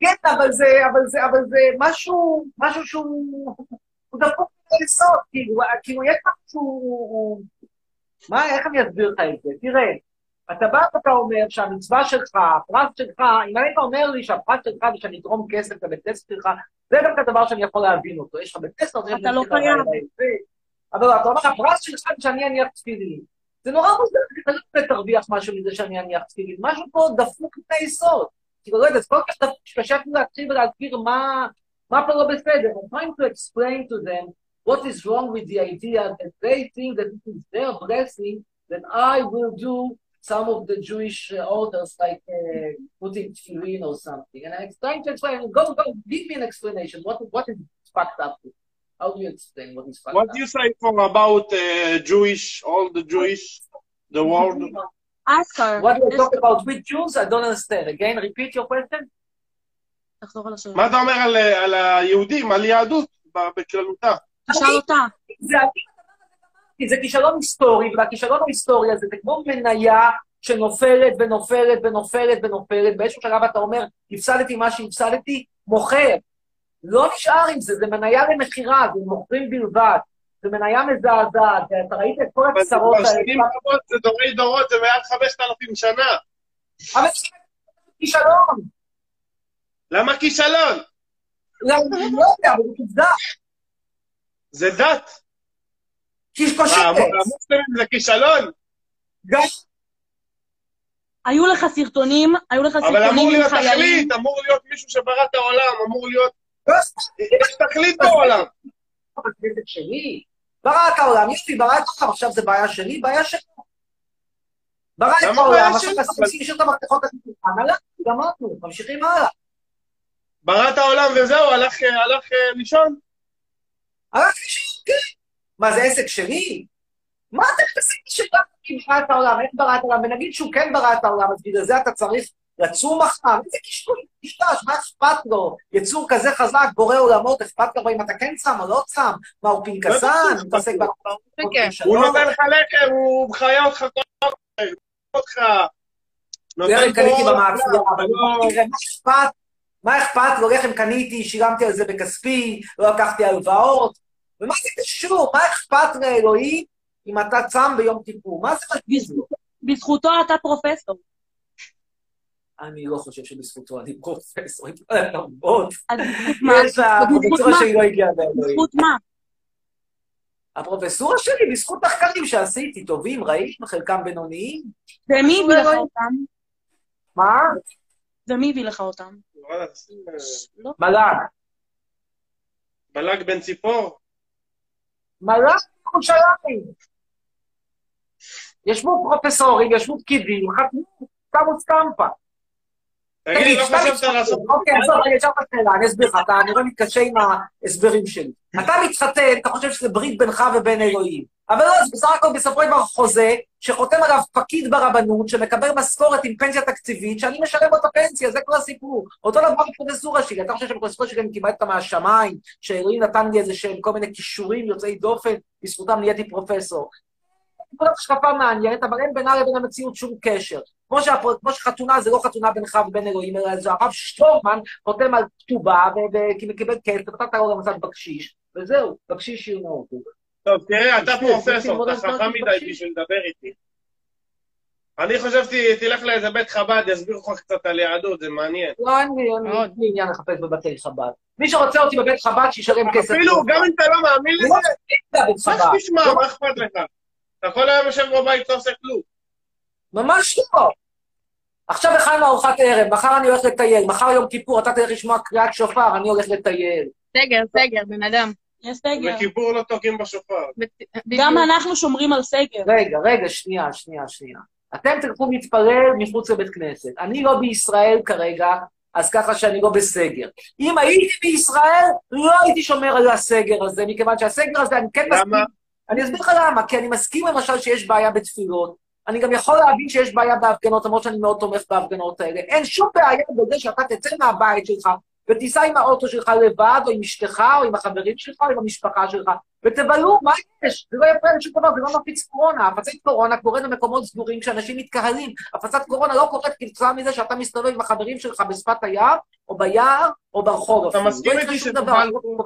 כן, אבל זה, אבל זה, אבל זה משהו, משהו שהוא, הוא דפוק ליסוד, כאילו, כאילו, יש משהו, מה, איך אני אסביר לך את זה? תראה, אתה בא ואתה אומר שהמצווה שלך, הפרס שלך, אם היית אומר לי שהפרס שלך זה שאני אתרום כסף לבית כסף שלך, זה דווקא דבר שאני יכול להבין אותו. יש לך בית כסף, אתה לא חייב. אבל אתה אומר, הפרס שלך זה שאני אניח תפילין. זה נורא מוזר, כי אתה לא תרוויח משהו מזה שאני אניח תפילין. משהו פה דפוק לפני יסוד. כאילו, לא יודע, זה כל כך דפוק שקשה אפילו להתחיל ולהסביר מה, מה פה לא בסדר. I'm trying to explain to them what is wrong with the idea that they think that it is their blessing that I will do some of the Jewish uh, orders like uh, putting tefillin or something. And I'm trying to explain, go, go, give me an explanation. What, what is fucked up with? How do you explain what is fucked What up? do you say for about uh, Jewish, all the Jewish, the world? Ask her. What do you talk about with Jews? I don't understand. Again, repeat your question. תחזור על השאלה. מה אתה אומר על, היהודים, על יהדות בכללותה? תשאל אותה. זה כישלון היסטורי, והכישלון ההיסטורי הזה זה כמו מניה שנופלת ונופלת ונופלת ונופלת, באיזשהו שלב אתה אומר, הפסדתי מה שהפסדתי, מוכר. לא נשאר עם זה, זה מניה למכירה, זה מוכרים בלבד. זה מניה מזעזעת, אתה ראית את כל אבל זה הצרות האלה. זה דורי דורות, זה מעל 5,000 שנה. אבל זה כישלון. למה כישלון? לא לא יודע, אבל זה עובדה. זה דת. המוסלמים זה כישלון? היו לך סרטונים, היו לך אבל אמור סרטונים עם להיות חיילים. תכלית, אמור להיות מישהו שברא את העולם, אמור להיות... יש תכלית בעולם. בכנסת שלי. ברא את העולם, יש לי ברא את העולם, עכשיו זה בעיה שלי, בעיה שלו. ברא את העולם, עכשיו שלי? תשים השאיר את המפתחות לשולחן, הלך, גמרנו, ממשיכים הלאה. ברא את העולם וזהו, הלך אה, לישון. הלך לי שם, כן. מה, זה עסק שלי? מה אתם אם ברא את העולם, איך ברא את העולם? ונגיד שהוא כן ברא את העולם, אז בגלל זה אתה צריך לצום מחר? איזה קשקוש, קשקש, מה אכפת לו? יצור כזה חזק, בורא עולמות, אכפת לו אם אתה כן צם או לא צם? מה, הוא פנקסן? בטח מתעסק בהחלטות כן. ממשלות? הוא נותן לך לחם, הוא מחיה אותך כל הזמן, אותך. נותן לחם קניתי במאפייה, אבל לא- מה אכפת? מה אכפת לו? לחם קניתי, שילמתי על זה בכספי, לא לקחתי הלוואות. ומה זה קשור? מה אכפת לאלוהים אם אתה צם ביום כיפור? מה זה מרגיז לו? בזכותו אתה פרופסור. אני לא חושב שבזכותו אני פרופסור, עם כל מה? יש הפרופסורה מה? שלי לא הגיעה מאלוהים. בזכות מה? הפרופסורה שלי, בזכות מחקרים שעשיתי, טובים, רעים, חלקם בינוניים. ומי הביא לך אותם? מה? ומי הביא לך אותם? לא. מל"ג. בלק בן ציפור. מל"ג ירושלים. ישבו פרופסורים, ישבו פקידים, חתמו, שמו סטמפה. תגיד, לא חשבת לעשות... אוקיי, עזוב, רגע, אשאל אותך שאלה, אני אסביר לך, אתה נראה מתקשה עם ההסברים שלי. אתה מתחתן, אתה חושב שזה ברית בינך ובין אלוהים. אבל לא, זה בסך הכל בסופו של דבר חוזה, שחותם עליו פקיד ברבנות, שמקבל משכורת עם פנסיה תקציבית, שאני משלם לו את הפנסיה, זה כל הסיפור. אותו דבר בפרופסורה שלי, אתה חושב שבפרופסורה שלי אני קיבלתי אותה מהשמיים, שאלוהים נתן לי איזה שהם כל מיני כישורים יוצאי דופן, בזכותם נהייתי פרופסור. כל השקפה מעניינת, אבל אין בינה לבין המציאות שום קשר. כמו, שהפר... כמו שחתונה זה לא חתונה בינך ובין אלוהים, אלא זה הרב שטורמן חותם על כתובה וקיבל כסף, נתת לו גם קצת בקשיש, וזהו, בקשיש ירנו אותו. טוב, תראה, אתה פרופסור, אתה חכם מדי. בשביל לדבר איתי. אני חשבתי, תלך לאיזה בית חב"ד, יסבירו לך קצת על יהדות, זה מעניין. לא, אין לי עניין לחפש בבתי חב"ד. מי שרוצה אותי בבית חב"ד, שישלם כסף. אפילו, גם אם אתה לא מאמין לא לזה, חב"ד. תשמע, מה אכפת לך? אתה כל היום יושב בבית, לא עושה כלום. ממש לא. עכשיו הכנו ארוחת ערב, מחר אני הולך לטייל, מחר יום כיפור, אתה תלך לשמוע קריאת שופר, אני הולך לטייל. סגר, סגר, בן אדם. יש סגר. בכיפור לא תוקעים בשופר. גם אנחנו שומרים על סגר. רגע, רגע, שנייה, שנייה, שנייה. אתם תלכו להתפלל מחוץ לבית כנסת. אני לא בישראל כרגע, אז ככה שאני לא בסגר. אם הייתי בישראל, לא הייתי שומר על הסגר הזה, מכיוון שהסגר הזה, אני כן מסכים... אני אסביר לך למה, כי אני מסכים למשל שיש בעיה בתפילות. אני גם יכול להבין שיש בעיה בהפגנות, למרות שאני מאוד תומך בהפגנות האלה. אין שום בעיה בזה שאתה תצא מהבית שלך ותיסע עם האוטו שלך לבד, או עם אשתך, או עם החברים שלך, או עם המשפחה שלך, ותבלו, מה יש? זה לא יפריע לשום דבר, זה לא מפיץ קורונה. הפצת קורונה קורית במקומות סגורים כשאנשים מתקהלים. הפצת קורונה לא קורית כתוצאה מזה שאתה מסתובב עם החברים שלך בשפת הים, או ביער, או ברחוב אתה. מסכים לא איתי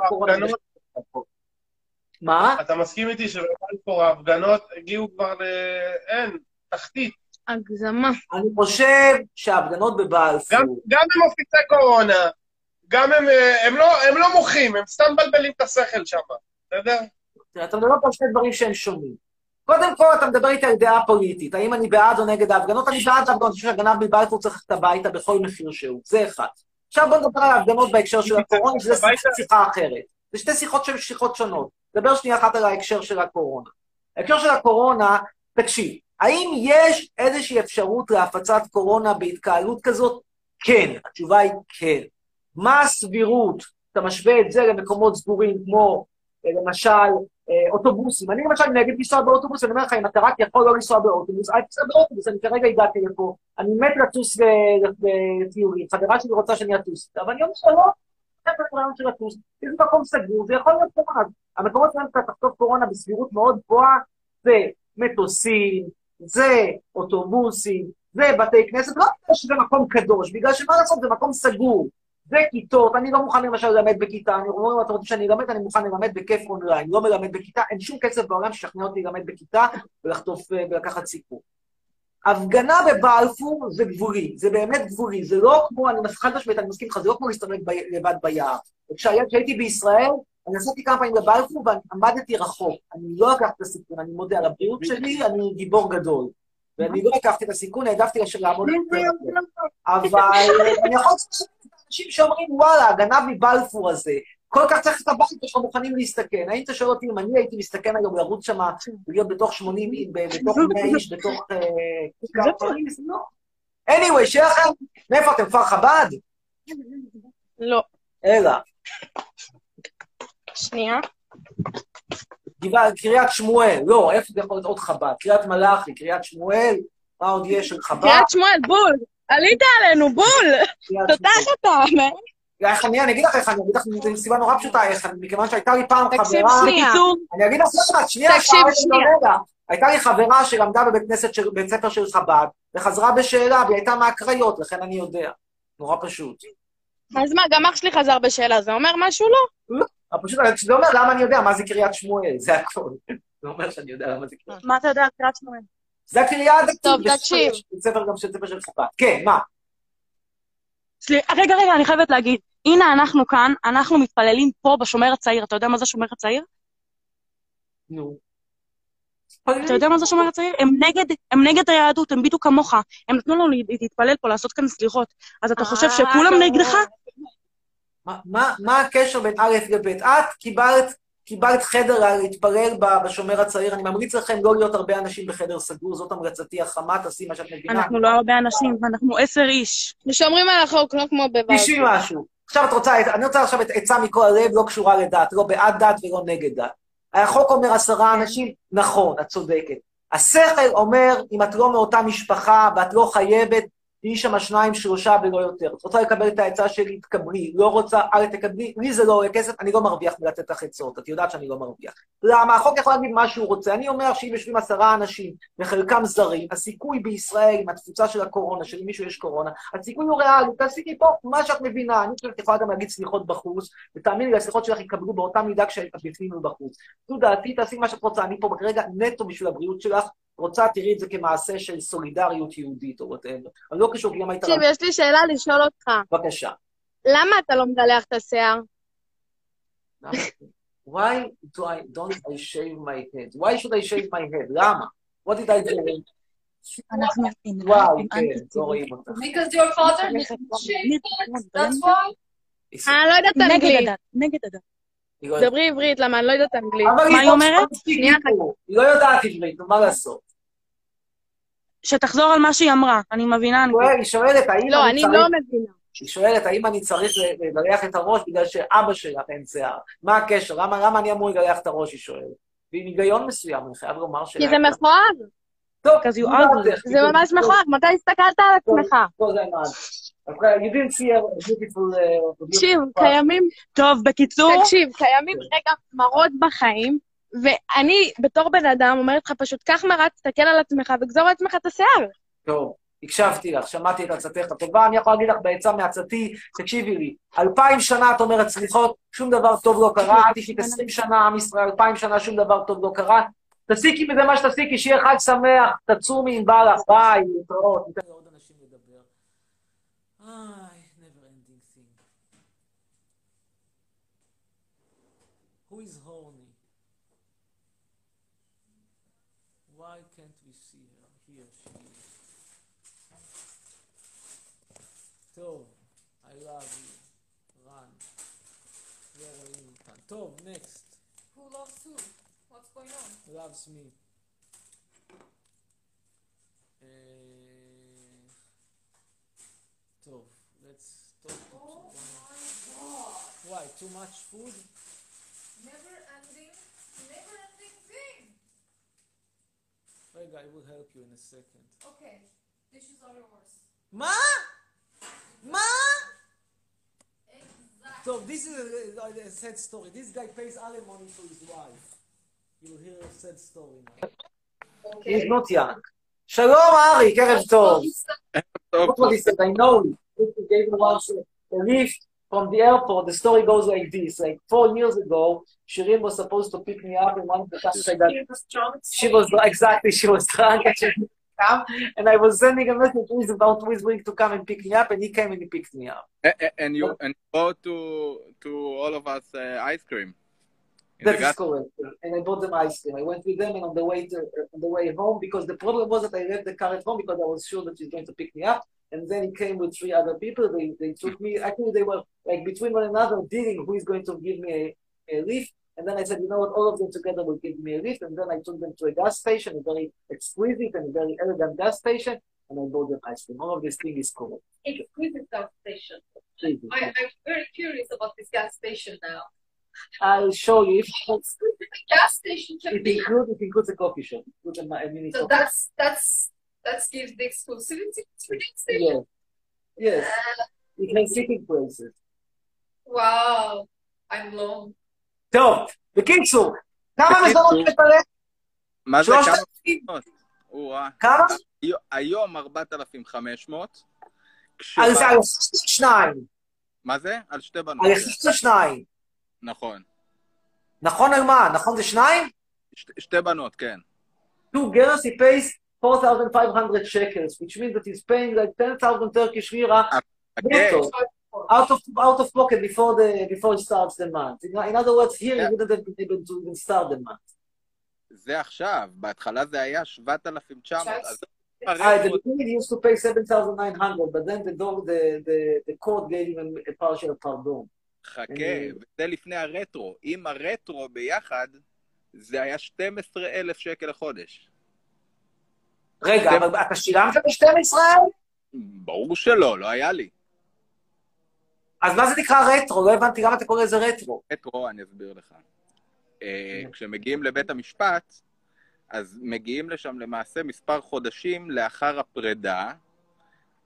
קורונה ההפגנות- מה? אתה מסכים איתי שבבלפור ההפגנות הגיעו כבר ל... אין, תחתית. הגזמה. אני חושב שההפגנות בבלפור... גם גם הם מפיצי קורונה, גם הם, אה, הם לא, הם לא מוחים, הם סתם מבלבלים את השכל שם, בסדר? אתה מדבר פה על שני דברים שהם שונים. קודם כל, אתה מדבר איתי על דעה פוליטית, האם אני בעד או נגד ההפגנות? אני בעד ההפגנות, אני חושב שהגנב מבלפור צריך ללכת הביתה בכל מחיר שהוא, זה אחד. עכשיו בוא נדבר על ההפגנות בהקשר של הקורונה, שזה? שיחה אחרת. זה שתי שיחות שהן שיחות שונות. נדבר שנייה אחת על ההקשר של הקורונה. ההקשר של הקורונה, תקשיב, האם יש איזושהי אפשרות להפצת קורונה בהתקהלות כזאת? כן, התשובה היא כן. מה הסבירות? אתה משווה את זה למקומות סגורים כמו, אה, למשל, אה, אוטובוסים. אני למשל נגד לנסוע באוטובוס, אני אומר לך, אם אתה רק יכול לא לנסוע באוטובוס, אל תיסע באוטובוס, אני כרגע הגעתי לפה, אני מת לטוס לטיולים, חברה שלי רוצה שאני אטוס איתה, אבל אני אומר לה, לא, אין לי רעיון של לטוס, זה מקום סגור, זה יכול להיות קורונה. המקומות שבהם אתה תחטוף קורונה בסבירות מאוד גבוהה, זה מטוסים, זה אוטובוסים, זה בתי כנסת, לא בגלל שזה מקום קדוש, בגלל שמה לעשות, זה מקום סגור. זה כיתות, אני לא מוכן למשל ללמד בכיתה, אני אומר, אם אתה רוצה שאני אלמד, אני מוכן ללמד בכיף אונליין, לא מלמד בכיתה, אין שום כסף בעולם שישכנע אותי ללמד בכיתה ולחטוף אה, ולקחת סיפור. הפגנה בבלפור זה גבולי, זה באמת גבולי, זה לא כמו, אני חד משמעית, אני מסכים איתך, זה לא כמו להסתובב ב- לבד ביער. כשהייתי בישראל, אני נסעתי כמה פעמים לבלפור ועמדתי רחוק. אני לא לקחתי את הסיכון, אני מודה על הבריאות שלי, אני גיבור גדול. ואני לא לקחתי את הסיכון, העדפתי לש- לעמוד יותר. אבל אני יכול לצטט אנשים שאומרים, וואלה, הגנב מבלפור הזה, כל כך צריך את הבית שלך מוכנים להסתכן. האם אתה שואל אותי אם אני הייתי מסתכן היום לרוץ שם, להיות בתוך 80, איש, ב- בתוך 100 איש, בתוך... אה? לא. anyway, שיהיה לכם, מאיפה אתם, כפר חב"ד? לא. אלא, שנייה. גבעה- קריית שמואל, לא, איפה זה יכול להיות עוד חב"ד? קריית מלאכי, קריית שמואל, מה עוד יש של חב"ד? קריית שמואל, בול. עלית עלינו, בול. תותח אתה. איך אני, אני אגיד לך איך אני אגיד לך מסיבה נורא פשוטה, איך אני, מכיוון שהייתה לי פעם תקשיב חברה... שנייה. בקיצור, אני אגיד לך עוד מעט, שנייה, תקשיב, שנייה, שנייה. הייתה לי חברה שלמדה בבית כנסת בית ספר של חב"ד, וחזרה בשאלה, והיא הייתה מהקריות, לכן אני יודע. נורא פשוט. אז מה, גם אח שלי חזר בשאלה, זה אומר משהו לא? אבל פשוט, זה אומר למה אני יודע מה זה קריית שמואל, זה הכל. זה אומר שאני יודע למה זה קריית מה אתה יודע על קריית שמואל? זה הקריאה הדתית. טוב, תקשיב. בית ספר גם של ספר של חב"ד. כן, מה? רגע, רגע, אני חייבת להגיד. הנה, אנחנו כאן, אנחנו מתפללים פה בשומר הצעיר. אתה יודע מה זה השומר הצעיר? נו. אתה יודע מה זה השומר הצעיר? הם נגד, הם נגד היהדות, הם בדיוק כמוך. הם נתנו לנו להתפלל פה, לעשות כאן סליחות. אז אתה חושב שכולם נגדך? מה- מה מה הקשר בין א' לב'? את קיבלת קיבלת חדר להתפלל בשומר הצעיר, אני ממליץ לכם לא להיות הרבה אנשים בחדר סגור, זאת המלצתי החמה, תעשי מה שאת מבינה. אנחנו לא הרבה אנשים, אנחנו עשר איש. ושומרים על החוק, לא כמו בבית. תשמעי משהו. עכשיו את רוצה, אני רוצה עכשיו את עצה מכל הלב, לא קשורה לדת, לא בעד דת ולא נגד דת. החוק אומר עשרה אנשים, נכון, את צודקת. השכל אומר, אם את לא מאותה משפחה ואת לא חייבת, תהיי שם שניים, שלושה ולא יותר. את רוצה לקבל את העצה שלי, תקבלי. לא רוצה, אל תקבלי. לי זה לא עולה כסף, אני לא מרוויח מלתת לך עצות. את יודעת שאני לא מרוויח. למה? החוק יכול להגיד מה שהוא רוצה. אני אומר שאם יושבים עשרה אנשים, וחלקם זרים, הסיכוי בישראל, עם התפוצה של הקורונה, שלמישהו יש קורונה, הסיכוי הוא ריאלי. תעשי פה מה שאת מבינה. אני חושבת שאת יכולה גם להגיד סליחות בחוץ, ותאמיני לי, הסליחות שלך יקבלו באותה מידה כשאת בפנים ובחוץ. זו דעתי, תעשי מה שאת רוצה. אני פה כרגע נטו בשביל הבריאות שלך. רוצה, תראי את זה כמעשה של סולידריות יהודית או וואטאבר. אבל לא קשור, כי גם היית... תקשיב, יש לי שאלה לשאול אותך. בבקשה. למה אתה לא מגלח את השיער? Why do I don't I shave my head? Why should I shave my head? למה? What did I do? אנחנו וואי, כן, לא רואים אותך. Because your father didn't shave it, that's why. אני לא יודעת נגד אנגלית. הדת, נגד הדת. לא יודעת. דברי עברית, למה אני לא יודעת אנגלית. מה היא לא אומרת? היא לא יודעת עברית, נו, מה לעשות? שתחזור על מה שהיא אמרה, אני מבינה. היא שואלת, האם לא, אני אני צריך... לא מבינה. היא שואלת, האם אני צריך לגלח את הראש בגלל שאבא שלך אין שיער? מה הקשר? למה למה אני אמור לגלח את הראש? היא שואלת. ועם היגיון מסוים, אני חייב לומר ש... כי זה מכוער. טוב. זה ממש מכוער. מתי הסתכלת על עצמך? uh, תקשיב, קיימים, טוב, בקיצור, תקשיב, קיימים רגע מראות בחיים, ואני בתור בן אדם אומרת לך פשוט, קח מראה, תסתכל על עצמך וגזור לעצמך את השיער. טוב, הקשבתי לך, שמעתי את עצתך הטובה, אני יכול להגיד לך בעצה מעצתי, תקשיבי לי, אלפיים שנה את אומרת סליחות, שום דבר טוב לא קרה, את אישית עשרים שנה, עם ישראל, אלפיים שנה, שום דבר טוב לא קרה, תסיקי מזה מה שתסיקי, שיהיה חג שמח, תצומי עם בא לך, ביי, להתראות. רואים אותן. טוב, next. Who loves who? What's going on? loves me. אה, טוב, let's talk to Oh one. my god. Why, too much food? Never ending, never ending thing. רגע, I will help you in a second. Okay, dishes are yours. מה? מה? So this is a, a, a, sad story. This guy pays alimony to his wife. You hear a sad story now. Okay. He's not young. Shalom, Ari, Kerem Tov. What he said. I know it. He gave once a lift from the airport. The story goes like this. Like four years ago, Shirin was supposed to pick me up in one of the classes. She was, she was exactly, she was drunk. come. And I was sending a message to him about who is willing to come and pick me up, and he came and he picked me up. A- a- And you and bought to to all of us uh, ice cream. That is correct. And I bought them ice cream. I went with them and on the way to on the way home because the problem was that I left the car at home because I was sure that he's going to pick me up. And then he came with three other people. They they took me. Actually, they were like between one another dealing who is going to give me a, a lift. And then I said, you know what, all of them together will give me a lift. And then I took them to a gas station, a very exquisite and very elegant gas station, and I bought them ice cream. All of this thing is correct. Exquisite gas station. I, I'm very curious about this gas station now. I'll show you. Exquisite gas station can it be. includes it includes a coffee shop. Includes a, a mini So coffee. that's that's that gives the exclusivity to the station. Yes. Yes. Uh, it has sitting places. Wow, I'm blown. טוב, בקיצור, כמה מזונות מפלט? מה זה כמה. מזונות? כמה? היו- היום 4,500, על. זה, על שניים. מה זה? על שתי בנות. על יחסית שניים. נכון. נכון על מה? נכון זה שניים? שתי- בנות, כן. Two girls he pays 4,500 shekels, which means that he's paying like 10,000 Turkish lira אוקיי. netto, out of out of pocket before the before he starts the month. In, in other words, here he Yeah. wouldn't have been able to even start the month. זה עכשיו, בהתחלה זה היה 7,900. אז Uh, at the beginning he used to pay 7,900, but then the, dog, the, the, the court gave him a partial pardon. חכה, וזה לפני הרטרו. עם הרטרו ביחד, זה היה 12,000 שקל לחודש. רגע, אבל אתה שילמת ב-12? ברור שלא, לא היה לי. אז מה זה נקרא רטרו? לא הבנתי למה אתה קורא לזה רטרו. רטרו, אני אסביר לך. אה, כשמגיעים לבית המשפט, אז מגיעים לשם למעשה מספר חודשים לאחר הפרידה,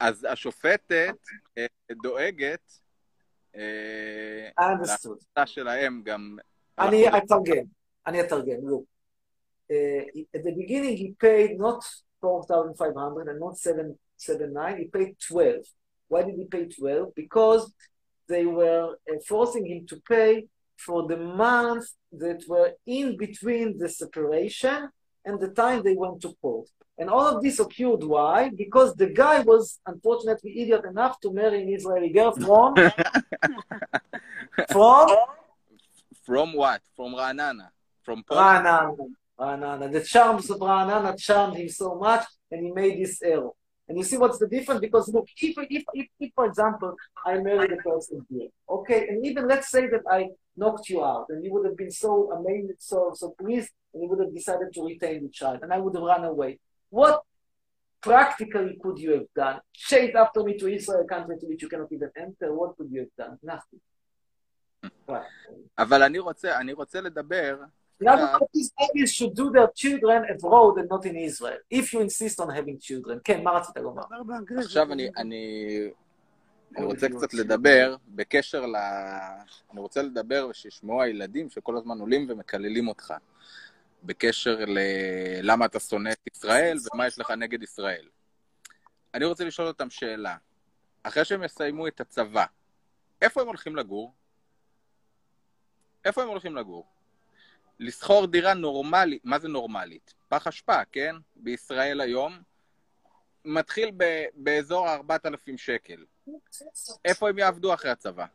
אז השופטת אה, דואגת אה. להחלטה שלהם גם... אני. אתרגם. אני אתרגם. Uh, at the beginning he paid not 4,500 and not 779, he paid 12. Why did he pay 12? Because they were forcing him to pay for the months that were in between the separation and the time they went to court. And all of this occurred why? Because the guy was unfortunately idiot enough to marry an Israeli girl from from from what? From Ranana. From Poland. Ranana. Ranana. The charms of Ranana charmed him so much, and he made this error. And you see what's the difference? Because look, if, if, if, if for example, I married a person here, okay, and even let's say that I knocked you out, and you would have been so amazed, so so pleased, and you would have decided to retain the child, and I would have run away. What practically could you have done? Chase after me to Israel, a country to which you cannot even enter. What could you have done? Nothing. Right. אבל אני רוצה, אני רוצה לדבר... In other words, Israelis should do their children abroad and not in Israel, if you insist on having children. כן, מה רצית לומר? עכשיו אני, אני, אני רוצה קצת לדבר בקשר ל... אני רוצה לדבר ושישמעו הילדים שכל הזמן עולים ומקללים אותך. בקשר ל... למה אתה שונא את ישראל ומה יש לך נגד ישראל. אני רוצה לשאול אותם שאלה. אחרי שהם יסיימו את הצבא, איפה הם הולכים לגור? איפה הם הולכים לגור? לשכור דירה נורמלית, מה זה נורמלית? פח אשפה, כן? בישראל היום, מתחיל ב- באזור ה-4,000 שקל. איפה הם יעבדו אחרי הצבא?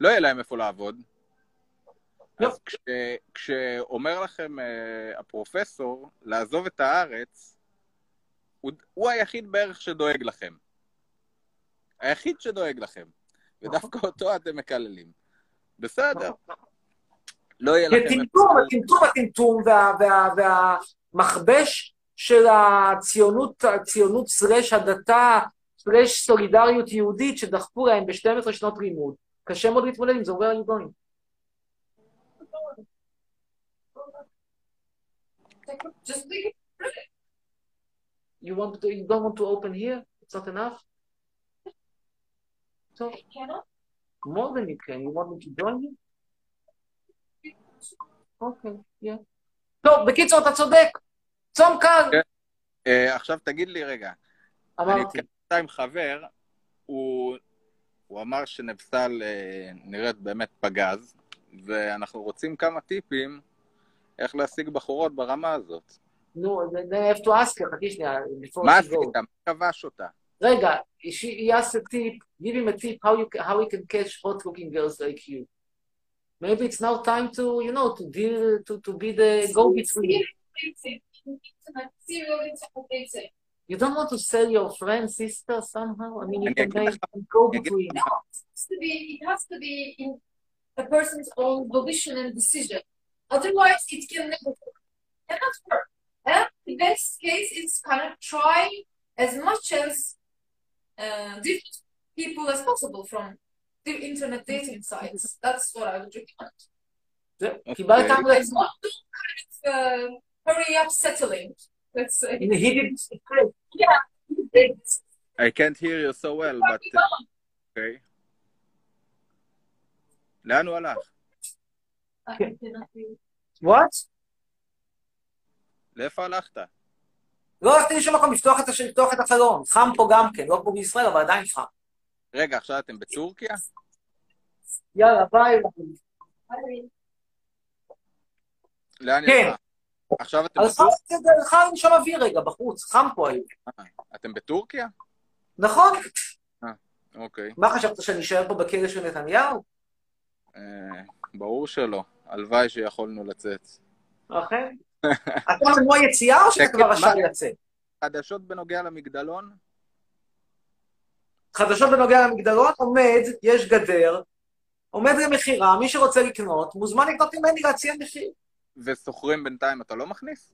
לא יהיה להם איפה לעבוד. אז כש, כשאומר לכם uh, הפרופסור לעזוב את הארץ, הוא, הוא היחיד בערך שדואג לכם. היחיד שדואג לכם. ודווקא אותו אתם מקללים. בסדר. לא יהיה לכם... הטמטום, הטמטום, הטמטום וה- וה- והמכבש של הציונות, הציונות סלש הדתה, סלש סולידריות יהודית שדחפו להם ב-12 שנות לימוד. קשה מאוד להתמודד עם זה, you going? Just leave. You want to, you don't want to open here? It's not enough? So, cannot. more than you can. You want me to join you? אוקיי, yeah. טוב, בקיצור, אתה צודק. צום קל. כן. אה, עכשיו תגיד לי רגע, אני אמרתי. התקשרת עם חבר, הוא, הוא אמר שנבסל אה, נראית באמת פגז, ואנחנו רוצים כמה טיפים איך להשיג בחורות ברמה הזאת. נו, I have to ask her, חכי שנייה, before מה עשית? מה כבש אותה? רגע, she, he asked a tip, give him a tip how, you, ca- how he can catch hot looking girls like you. Maybe it's now time to, you know, to deal, to, to be the go-between. You don't want to sell your friend, sister somehow? I mean, you can make go-between. No, it has to be, in a person's own volition and decision. Otherwise, it can never work. Cannot work. And the best case is kind of try as much as uh, different people as possible from the internet dating sites. That's what I would recommend. זה- קיבלת אוקיי. המלצה. It's not too kind of uh, hurry up settling, let's say. הנה, he did I can't hear you so well, but... אוקיי. לאן הוא הלך? What? לאיפה הלכת? לא הלכתי לשום מקום לפתוח את, הש- לפתוח את החלון. חם פה גם כן, לא כמו בישראל, אבל עדיין חם. רגע, עכשיו אתם בטורקיה? יאללה, ביי. לאן כן. יצא? עכשיו אתם בטורקיה? הלכה לנשום אוויר רגע, בחוץ, חם פה היום. אתם בטורקיה? נכון? אוקיי. מה חשבת, שאני אשאר פה בכלא של נתניהו? אה, ברור שלא. הלוואי שיכולנו לצאת. אכן. אתה מנוע יציאה או שאתה כבר רשאי לצאת? חדשות בנוגע למגדלון? חדשות בנוגע למגדלון, עומד, יש גדר, עומד למכירה, מי שרוצה לקנות, מוזמן לקנות ממני להציע מחיר. וסוחרים בינתיים אתה לא מכניס?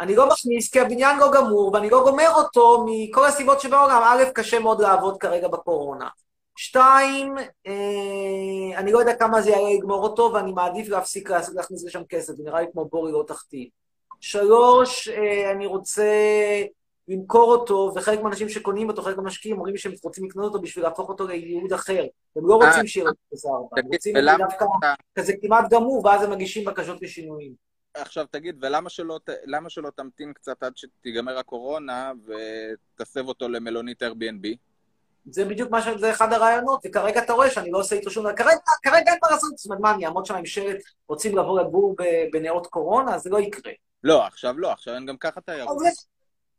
אני לא מכניס כי הבניין לא גמור, ואני לא גומר אותו מכל הסיבות שבעולם. א', קשה מאוד לעבוד כרגע בקורונה. שתיים, אה, אני לא יודע כמה זה יעלה לגמור אותו, ואני מעדיף להפסיק להכניס לשם כסף, זה נראה לי כמו בור ללא תחתית. שלוש, אה, אני רוצה למכור אותו, וחלק מהאנשים שקונים אותו, חלק מהמשקיעים, אומרים שהם רוצים לקנות אותו בשביל להפוך אותו לייעוד אחר. הם לא רוצים אה, שיהיה לו כזה ארבע, הם רוצים דווקא כזה כמעט גמור, ואז הם מגישים בקשות לשינויים. עכשיו תגיד, ולמה שלא, למה שלא תמתין קצת עד שתיגמר הקורונה ותסב אותו למלונית Airbnb? זה בדיוק מה ש... זה אחד הרעיונות, וכרגע אתה רואה שאני לא עושה איתו שום דבר. כרגע, כרגע אין מה לעשות, זאת אומרת, מה, אני אעמוד שם עם שלט, רוצים לבוא לגור בנאות קורונה? זה לא יקרה. לא, עכשיו לא, עכשיו אין גם ככה תיירות.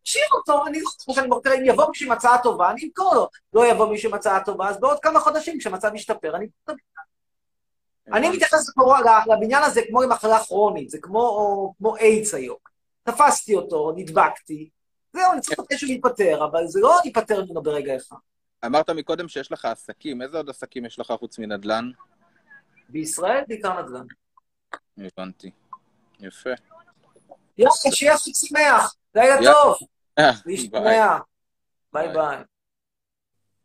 תשאיר אותו, אני לא חושב שאני תראה, אם יבוא מישהו עם הצעה טובה, אני אמכור לו. לא יבוא מישהו עם הצעה טובה, אז בעוד כמה חודשים, כשהמצב ישתפר, אני... אני מתייחס לבניין הזה כמו למחלה כרונית, זה כמו, איידס היום. תפסתי אותו, נדבקתי, זהו, אני צריך מתישהו להיפטר, אבל זה לא ייפטר ממנו ברגע אחד. אמרת מקודם שיש לך עסקים, איזה עוד עסקים יש לך חוץ מנדל"ן? בישראל בעיקר נדל"ן. הבנתי. יפה. יאללה, שיהיה חג שמח, לילה. טוב. להשתמע. ביי ביי.